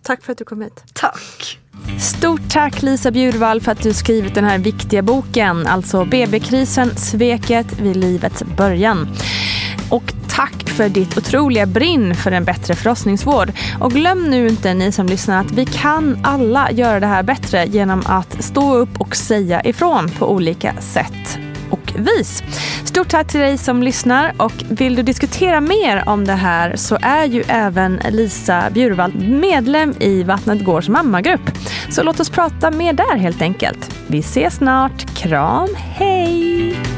Tack för att du kom hit. Tack. Stort tack Lisa Bjurvall för att du skrivit den här viktiga boken, alltså BB-krisen, sveket vid livets början. Och tack för ditt otroliga brinn för en bättre förlossningsvård. Och glöm nu inte ni som lyssnar att vi kan alla göra det här bättre genom att stå upp och säga ifrån på olika sätt och vis. Stort tack till dig som lyssnar och vill du diskutera mer om det här så är ju även Lisa Bjurvald medlem i Vattnet Gårds mammagrupp. Så låt oss prata mer där helt enkelt. Vi ses snart. Kram, hej!